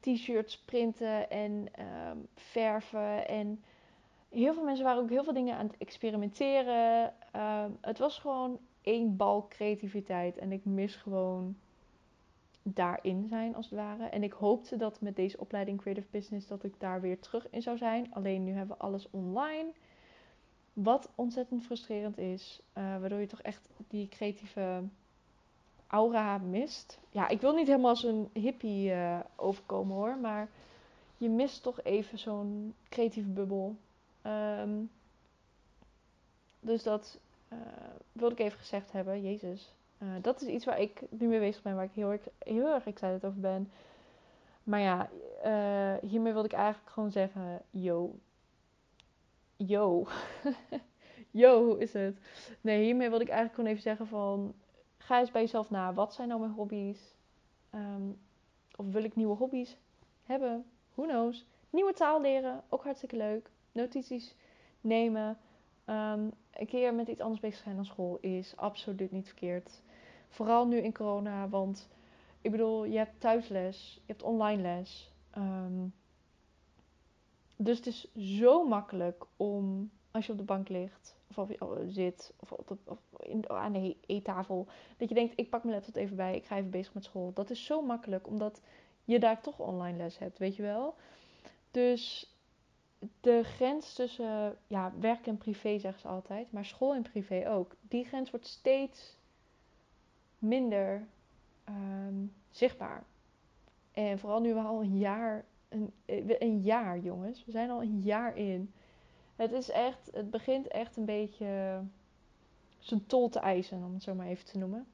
t-shirts printen en um, verven. En heel veel mensen waren ook heel veel dingen aan het experimenteren. Um, het was gewoon één bal creativiteit en ik mis gewoon daarin zijn als het ware. En ik hoopte dat met deze opleiding Creative Business dat ik daar weer terug in zou zijn. Alleen nu hebben we alles online. Wat ontzettend frustrerend is. Uh, waardoor je toch echt die creatieve aura mist. Ja, ik wil niet helemaal als een hippie uh, overkomen hoor. Maar je mist toch even zo'n creatieve bubbel. Um, dus dat uh, wilde ik even gezegd hebben. Jezus. Uh, dat is iets waar ik nu mee bezig ben, waar ik heel, heel erg excited over ben. Maar ja, uh, hiermee wilde ik eigenlijk gewoon zeggen: yo. Yo. yo, hoe is het? Nee, hiermee wilde ik eigenlijk gewoon even zeggen: van ga eens bij jezelf na. Wat zijn nou mijn hobby's? Um, of wil ik nieuwe hobby's hebben? Who knows? Nieuwe taal leren, ook hartstikke leuk. Notities nemen. Um, een keer met iets anders bezig zijn dan school is absoluut niet verkeerd. Vooral nu in corona, want ik bedoel, je hebt thuisles, je hebt online les. Um, dus het is zo makkelijk om, als je op de bank ligt, of of je zit, of, op of in, aan de eettafel, dat je denkt, ik pak mijn laptop even bij, ik ga even bezig met school. Dat is zo makkelijk, omdat je daar toch online les hebt, weet je wel. Dus de grens tussen ja, werk en privé zeggen ze altijd, maar school en privé ook. Die grens wordt steeds minder um, zichtbaar. En vooral nu we al een jaar, een, een jaar jongens, we zijn al een jaar in. Het is echt, het begint echt een beetje zijn tol te eisen, om het zo maar even te noemen.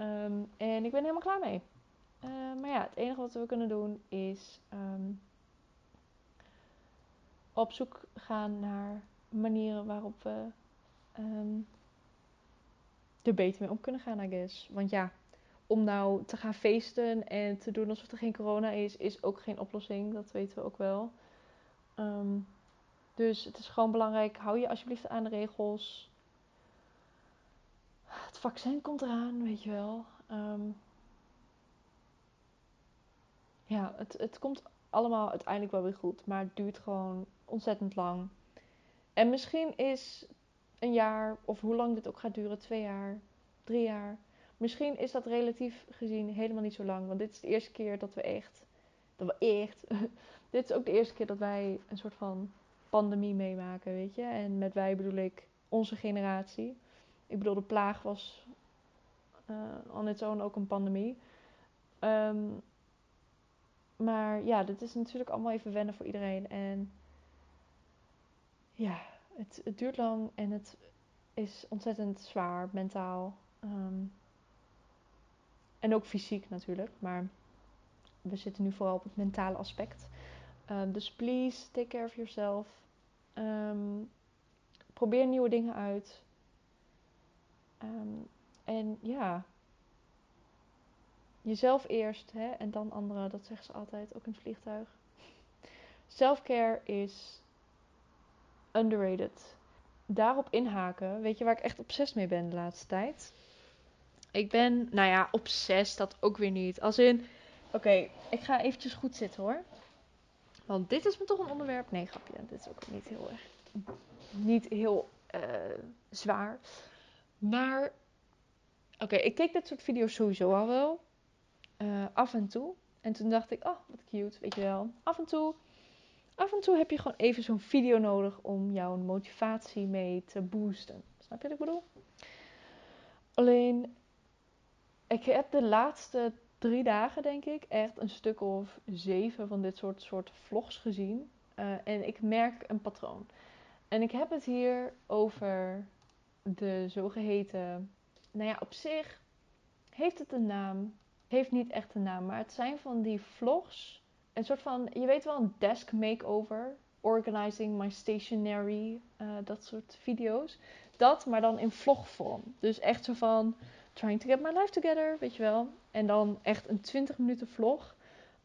Um, en ik ben helemaal klaar mee. Uh, maar ja, het enige wat we kunnen doen is op zoek gaan naar manieren waarop we um, er beter mee om kunnen gaan, I guess. Want ja, om nou te gaan feesten en te doen alsof er geen corona is, is ook geen oplossing. Dat weten we ook wel. Ehm, dus het is gewoon belangrijk, hou je alsjeblieft aan de regels. Het vaccin komt eraan, weet je wel. Ehm, ja, het, het komt allemaal uiteindelijk wel weer goed. Maar het duurt gewoon ontzettend lang. En misschien is een jaar, of hoe lang dit ook gaat duren, twee jaar, drie jaar. Misschien is dat relatief gezien helemaal niet zo lang. Want dit is de eerste keer dat we echt. Dat we echt. dit is ook de eerste keer dat wij een soort van pandemie meemaken, weet je. En met wij bedoel ik onze generatie. Ik bedoel, de plaag was uh, on its own ook een pandemie. Ehm, maar ja, dit is natuurlijk allemaal even wennen voor iedereen. En ja, het, het duurt lang en het is ontzettend zwaar mentaal. Ehm, en ook fysiek natuurlijk. Maar we zitten nu vooral op het mentale aspect. Um, dus please, take care of yourself. Um, probeer nieuwe dingen uit. en ja, jezelf eerst hè, en dan anderen. Dat zeggen ze altijd, ook in het vliegtuig. Selfcare is underrated. Daarop inhaken, weet je waar ik echt obsessief mee ben de laatste tijd? Ik ben, nou ja, obsessief dat ook weer niet. Als in, oké, ik ga eventjes goed zitten hoor. Want dit is me toch een onderwerp. Nee, grapje, dit is ook niet heel erg, niet heel uh, zwaar. Maar, oké, ik keek dit soort video's sowieso al wel. Uh, af en toe. En toen dacht ik, oh, wat cute, weet je wel. Af en toe af en toe heb je gewoon even zo'n video nodig om jouw motivatie mee te boosten. Snap je wat ik bedoel? Alleen, ik heb de laatste drie dagen, denk ik, echt een stuk of zeven van dit soort, soort vlogs gezien. Uh, en ik merk een patroon. En ik heb het hier over de zogeheten. Nou ja, op zich heeft het een naam. Heeft niet echt een naam, maar het zijn van die vlogs een soort van, je weet wel, een desk makeover. Organizing my stationery, uh, dat soort video's. Dat, maar dan in vlogvorm. Dus echt zo van, trying to get my life together, weet je wel. En dan echt een 20 minuten vlog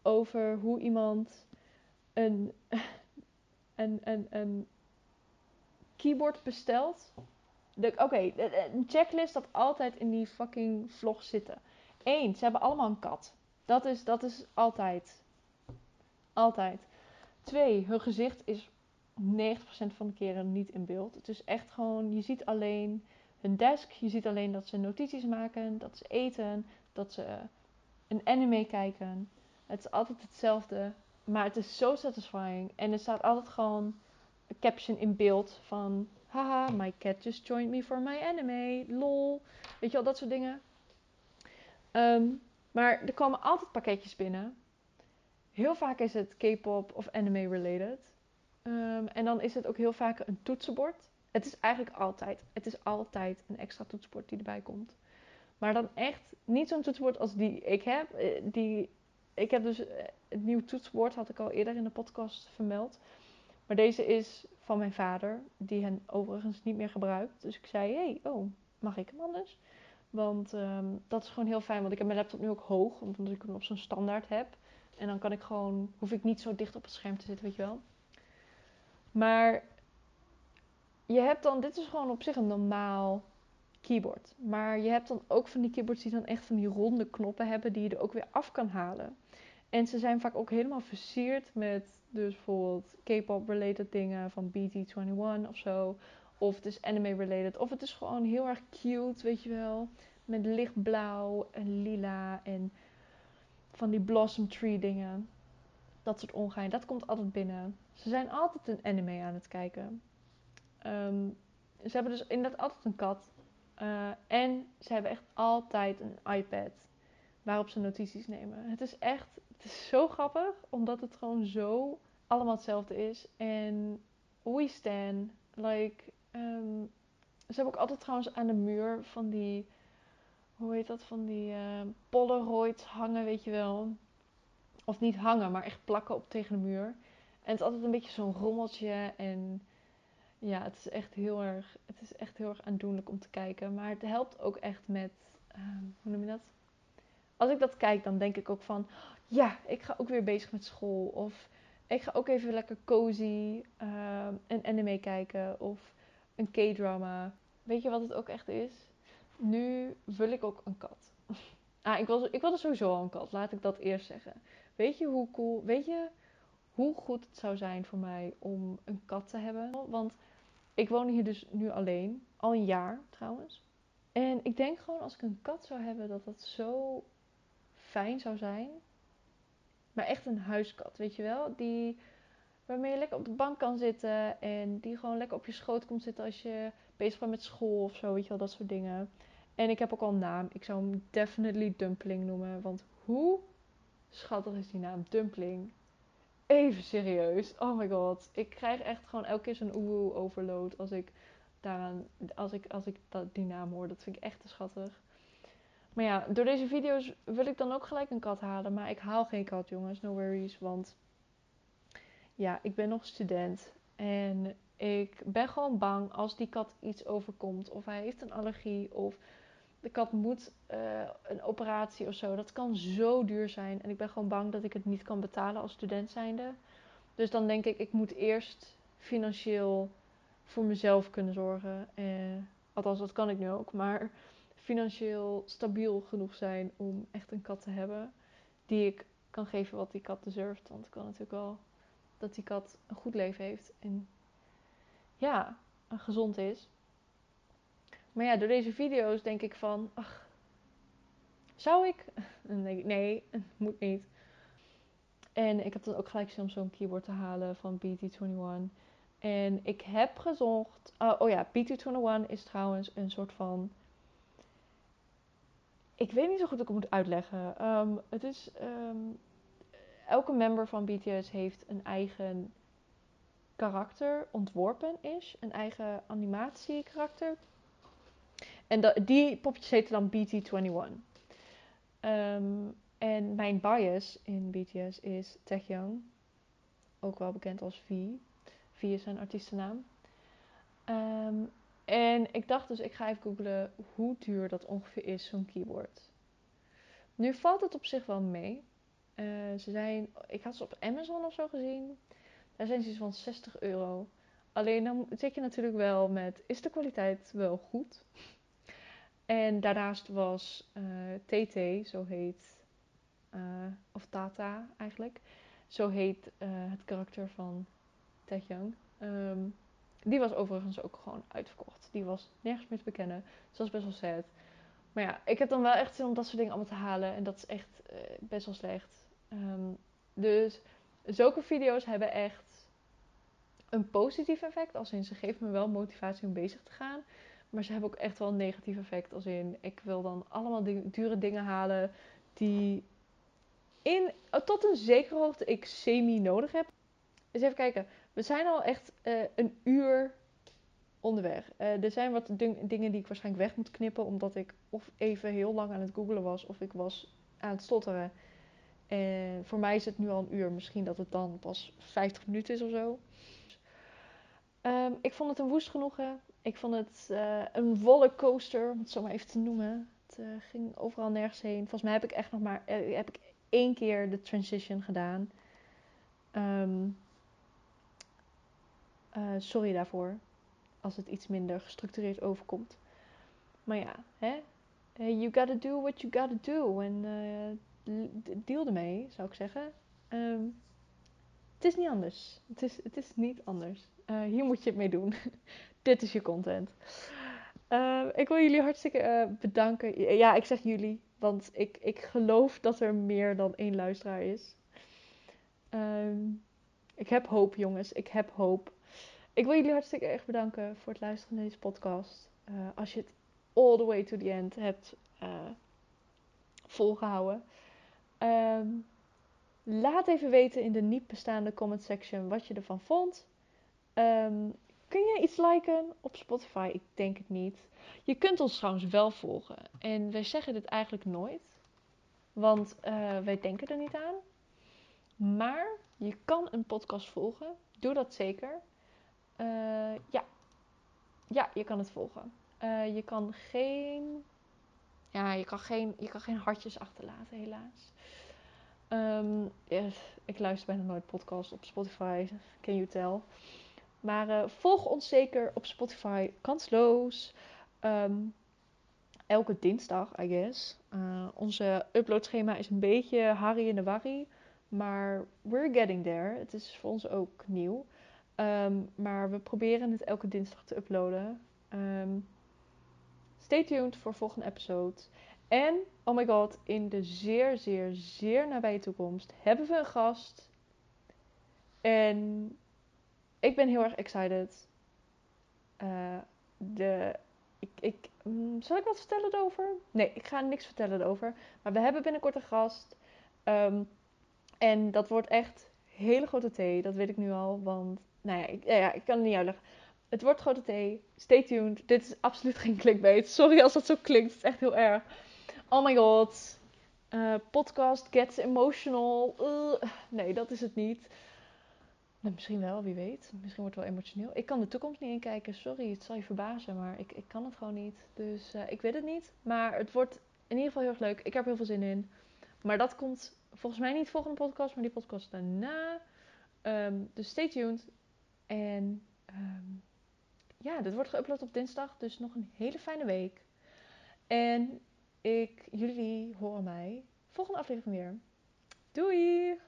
over hoe iemand een, een, een, een keyboard bestelt. Oké, een checklist dat altijd in die fucking vlog zitten. Eén, ze hebben allemaal een kat. Dat is, dat is altijd. Altijd. Twee, hun gezicht is 90% van de keren niet in beeld. Het is echt gewoon, je ziet alleen hun desk, je ziet alleen dat ze notities maken, dat ze eten, dat ze een anime kijken. Het is altijd hetzelfde, maar het is zo satisfying. En er staat altijd gewoon een caption in beeld van... Haha, my cat just joined me for my anime, lol. Weet je wel, dat soort dingen. Ehm, maar er komen altijd pakketjes binnen Heel vaak is het K-pop of anime related. Um, en dan is het ook heel vaak een toetsenbord. Het is eigenlijk altijd, het is altijd een extra toetsenbord die erbij komt. Maar dan echt niet zo'n toetsenbord als die ik heb. Eh, die, ik heb dus eh, het nieuwe toetsenbord, had ik al eerder in de podcast vermeld. Maar deze is van mijn vader, die hen overigens niet meer gebruikt. Dus ik zei, hey, oh, mag ik hem anders? Want um, dat is gewoon heel fijn, want ik heb mijn laptop nu ook hoog, omdat ik hem op zo'n standaard heb. En dan kan ik gewoon, hoef ik niet zo dicht op het scherm te zitten, weet je wel. Maar je hebt dan, dit is gewoon op zich een normaal keyboard. Maar je hebt dan ook van die keyboards die dan echt van die ronde knoppen hebben die je er ook weer af kan halen. En ze zijn vaak ook helemaal versierd met dus bijvoorbeeld K-pop related dingen van BT21 of zo. Of het is anime related. Of het is gewoon heel erg cute, weet je wel. Met lichtblauw en lila en van die blossom tree dingen. Dat soort ongein. Dat komt altijd binnen. Ze zijn altijd een anime aan het kijken. Ehm, ze hebben dus inderdaad altijd een kat. Uh, en ze hebben echt altijd een iPad waarop ze notities nemen. Het is echt, het is zo grappig, omdat het gewoon zo allemaal hetzelfde is. En we stand, like, um, ze hebben ook altijd trouwens aan de muur van die hoe heet dat, van die uh, Polaroids hangen, weet je wel. Of niet hangen, maar echt plakken op tegen de muur. En het is altijd een beetje zo'n rommeltje. En ja, het is echt heel erg, het is echt heel erg aandoenlijk om te kijken. Maar het helpt ook echt met, ehm, hoe noem je dat? Als ik dat kijk, dan denk ik ook van, ja, ik ga ook weer bezig met school. Of ik ga ook even lekker cozy ehm, een anime kijken. Of een K-drama. Weet je wat het ook echt is? Nu wil ik ook een kat. ah, ik wilde, ik wilde sowieso al een kat. Laat ik dat eerst zeggen. Weet je hoe cool, weet je hoe goed het zou zijn voor mij om een kat te hebben? Want ik woon hier dus nu alleen. Al een jaar trouwens. En ik denk gewoon als ik een kat zou hebben, dat dat zo fijn zou zijn. Maar echt een huiskat, weet je wel? Die, waarmee je lekker op de bank kan zitten. En die gewoon lekker op je schoot komt zitten als je bezig bent met school of zo. Weet je wel, dat soort dingen. En ik heb ook al een naam. Ik zou hem definitely Dumpling noemen. Want hoe schattig is die naam Dumpling? Even serieus. Oh my god. Ik krijg echt gewoon elke keer zo'n oehoe overload als ik daaraan, als ik, als ik dat, die naam hoor. Dat vind ik echt te schattig. Maar ja, door deze video's wil ik dan ook gelijk een kat halen. Maar ik haal geen kat, jongens. No worries. Want ja, ik ben nog student. En ik ben gewoon bang als die kat iets overkomt. Of hij heeft een allergie. Of de kat moet uh, een operatie of zo. Dat kan zo duur zijn. En ik ben gewoon bang dat ik het niet kan betalen als student zijnde. Dus dan denk ik, ik moet eerst financieel voor mezelf kunnen zorgen. Eh, althans, dat kan ik nu ook. Maar financieel stabiel genoeg zijn om echt een kat te hebben. Die ik kan geven wat die kat deserft. Want ik wil natuurlijk wel dat die kat een goed leven heeft. En ja, gezond is. Maar ja, door deze video's denk ik van, ach, zou ik? Nee, nee, moet niet. En ik heb dan ook gelijk zin om zo'n keyboard te halen van BT21. En ik heb gezocht. Oh, oh ja, BT21 is trouwens een soort van. Ik weet niet zo goed hoe ik het moet uitleggen. Um, het is. Um, elke member van BTS heeft een eigen karakter ontworpen is. Een eigen animatiekarakter. En die popjes heten dan BT21. Um, en mijn bias in BTS is Taehyung. Ook wel bekend als V. V is zijn artiestennaam. Um, en ik dacht dus, ik ga even googlen hoe duur dat ongeveer is, zo'n keyboard. Nu valt het op zich wel mee. Uh, ze zijn, ik had ze op Amazon of zo gezien. Daar zijn ze iets van 60 euro. Alleen dan zit je natuurlijk wel met, is de kwaliteit wel goed? En daarnaast was uh, eh, TT, zo heet, uh, of Tata eigenlijk. Zo heet het karakter van Taehyung. Um, die was overigens ook gewoon uitverkocht. Die was nergens meer te bekennen. Dus dat is best wel sad. Maar ja, ik heb dan wel echt zin om dat soort dingen allemaal te halen. En dat is echt uh, best wel slecht. Um, dus zulke video's hebben echt een positief effect. Als in ze geven me wel motivatie om bezig te gaan. Maar ze hebben ook echt wel een negatief effect. Als in ik wil dan allemaal dure dingen halen die in, tot een zekere hoogte ik semi nodig heb. Dus even kijken. We zijn al echt uh, een uur onderweg. Uh, er zijn wat dingen die ik waarschijnlijk weg moet knippen. Omdat ik of even heel lang aan het googelen was. Of ik was aan het stotteren. En voor mij is het nu al een uur. Misschien dat het dan pas 50 minuten is of zo. Um, ik vond het een woest genoegen. Ik vond het uh, een rollercoaster, om het zo maar even te noemen. Het ging overal nergens heen. Volgens mij heb ik echt nog maar heb ik één keer de transition gedaan. Um, sorry daarvoor. Als het iets minder gestructureerd overkomt. Maar ja, hè? You gotta do what you gotta do. En deal ermee, zou ik zeggen. Um, het is niet anders. Het is, het is niet anders. Uh, hier moet je het mee doen. Dit is je content. Uh, ik wil jullie hartstikke uh, bedanken. Ja, ik zeg jullie, want ik, ik geloof dat er meer dan één luisteraar is. Um, ik heb hoop, jongens. Ik heb hoop. Ik wil jullie hartstikke erg bedanken voor het luisteren naar deze podcast. als je het all the way to the end hebt volgehouden. Um, Laat even weten in de niet bestaande comment section wat je ervan vond. Um, kun je iets liken op Spotify? Ik denk het niet. Je kunt ons trouwens wel volgen. En wij zeggen dit eigenlijk nooit. Want uh, wij denken er niet aan. Maar je kan een podcast volgen. Doe dat zeker. Uh, ja, ja, je kan het volgen. Eh, je kan geen. Ja, je kan geen, je kan geen hartjes achterlaten, helaas. Um, ik luister bijna nooit podcasts op Spotify, can you tell. Maar uh, volg ons zeker op Spotify, kansloos. Um, elke dinsdag, I guess. Uh, onze uploadschema is een beetje Harry in de Warry. Maar we're getting there. Het is voor ons ook nieuw. Um, maar we proberen het elke dinsdag te uploaden. Um, stay tuned voor volgende episode. En, oh my god, in de zeer, zeer, zeer nabije toekomst hebben we een gast. En ik ben heel erg excited. Uh, de, ik, ik, mm, zal ik wat vertellen erover? Nee, ik ga niks vertellen erover. Maar we hebben binnenkort een gast. Um, en dat wordt echt hele grote thee. Dat weet ik nu al. Want, nou ja, ik, ja, ik kan het niet uitleggen. Het wordt grote thee. Stay tuned. Dit is absoluut geen clickbait. Sorry als dat zo klinkt. Het is echt heel erg. Oh my god. Uh, podcast gets emotional. Uh, nee, dat is het niet. Nou, misschien wel, wie weet. Misschien wordt het wel emotioneel. Ik kan de toekomst niet inkijken. Sorry, het zal je verbazen. Maar ik, ik kan het gewoon niet. Dus uh, ik weet het niet. Maar het wordt in ieder geval heel erg leuk. Ik heb er heel veel zin in. Maar dat komt volgens mij niet volgende podcast, maar die podcast daarna. Um, dus stay tuned. En um, ja, dit wordt geüpload op dinsdag. Dus nog een hele fijne week. En ik, jullie horen mij volgende aflevering weer. Doei!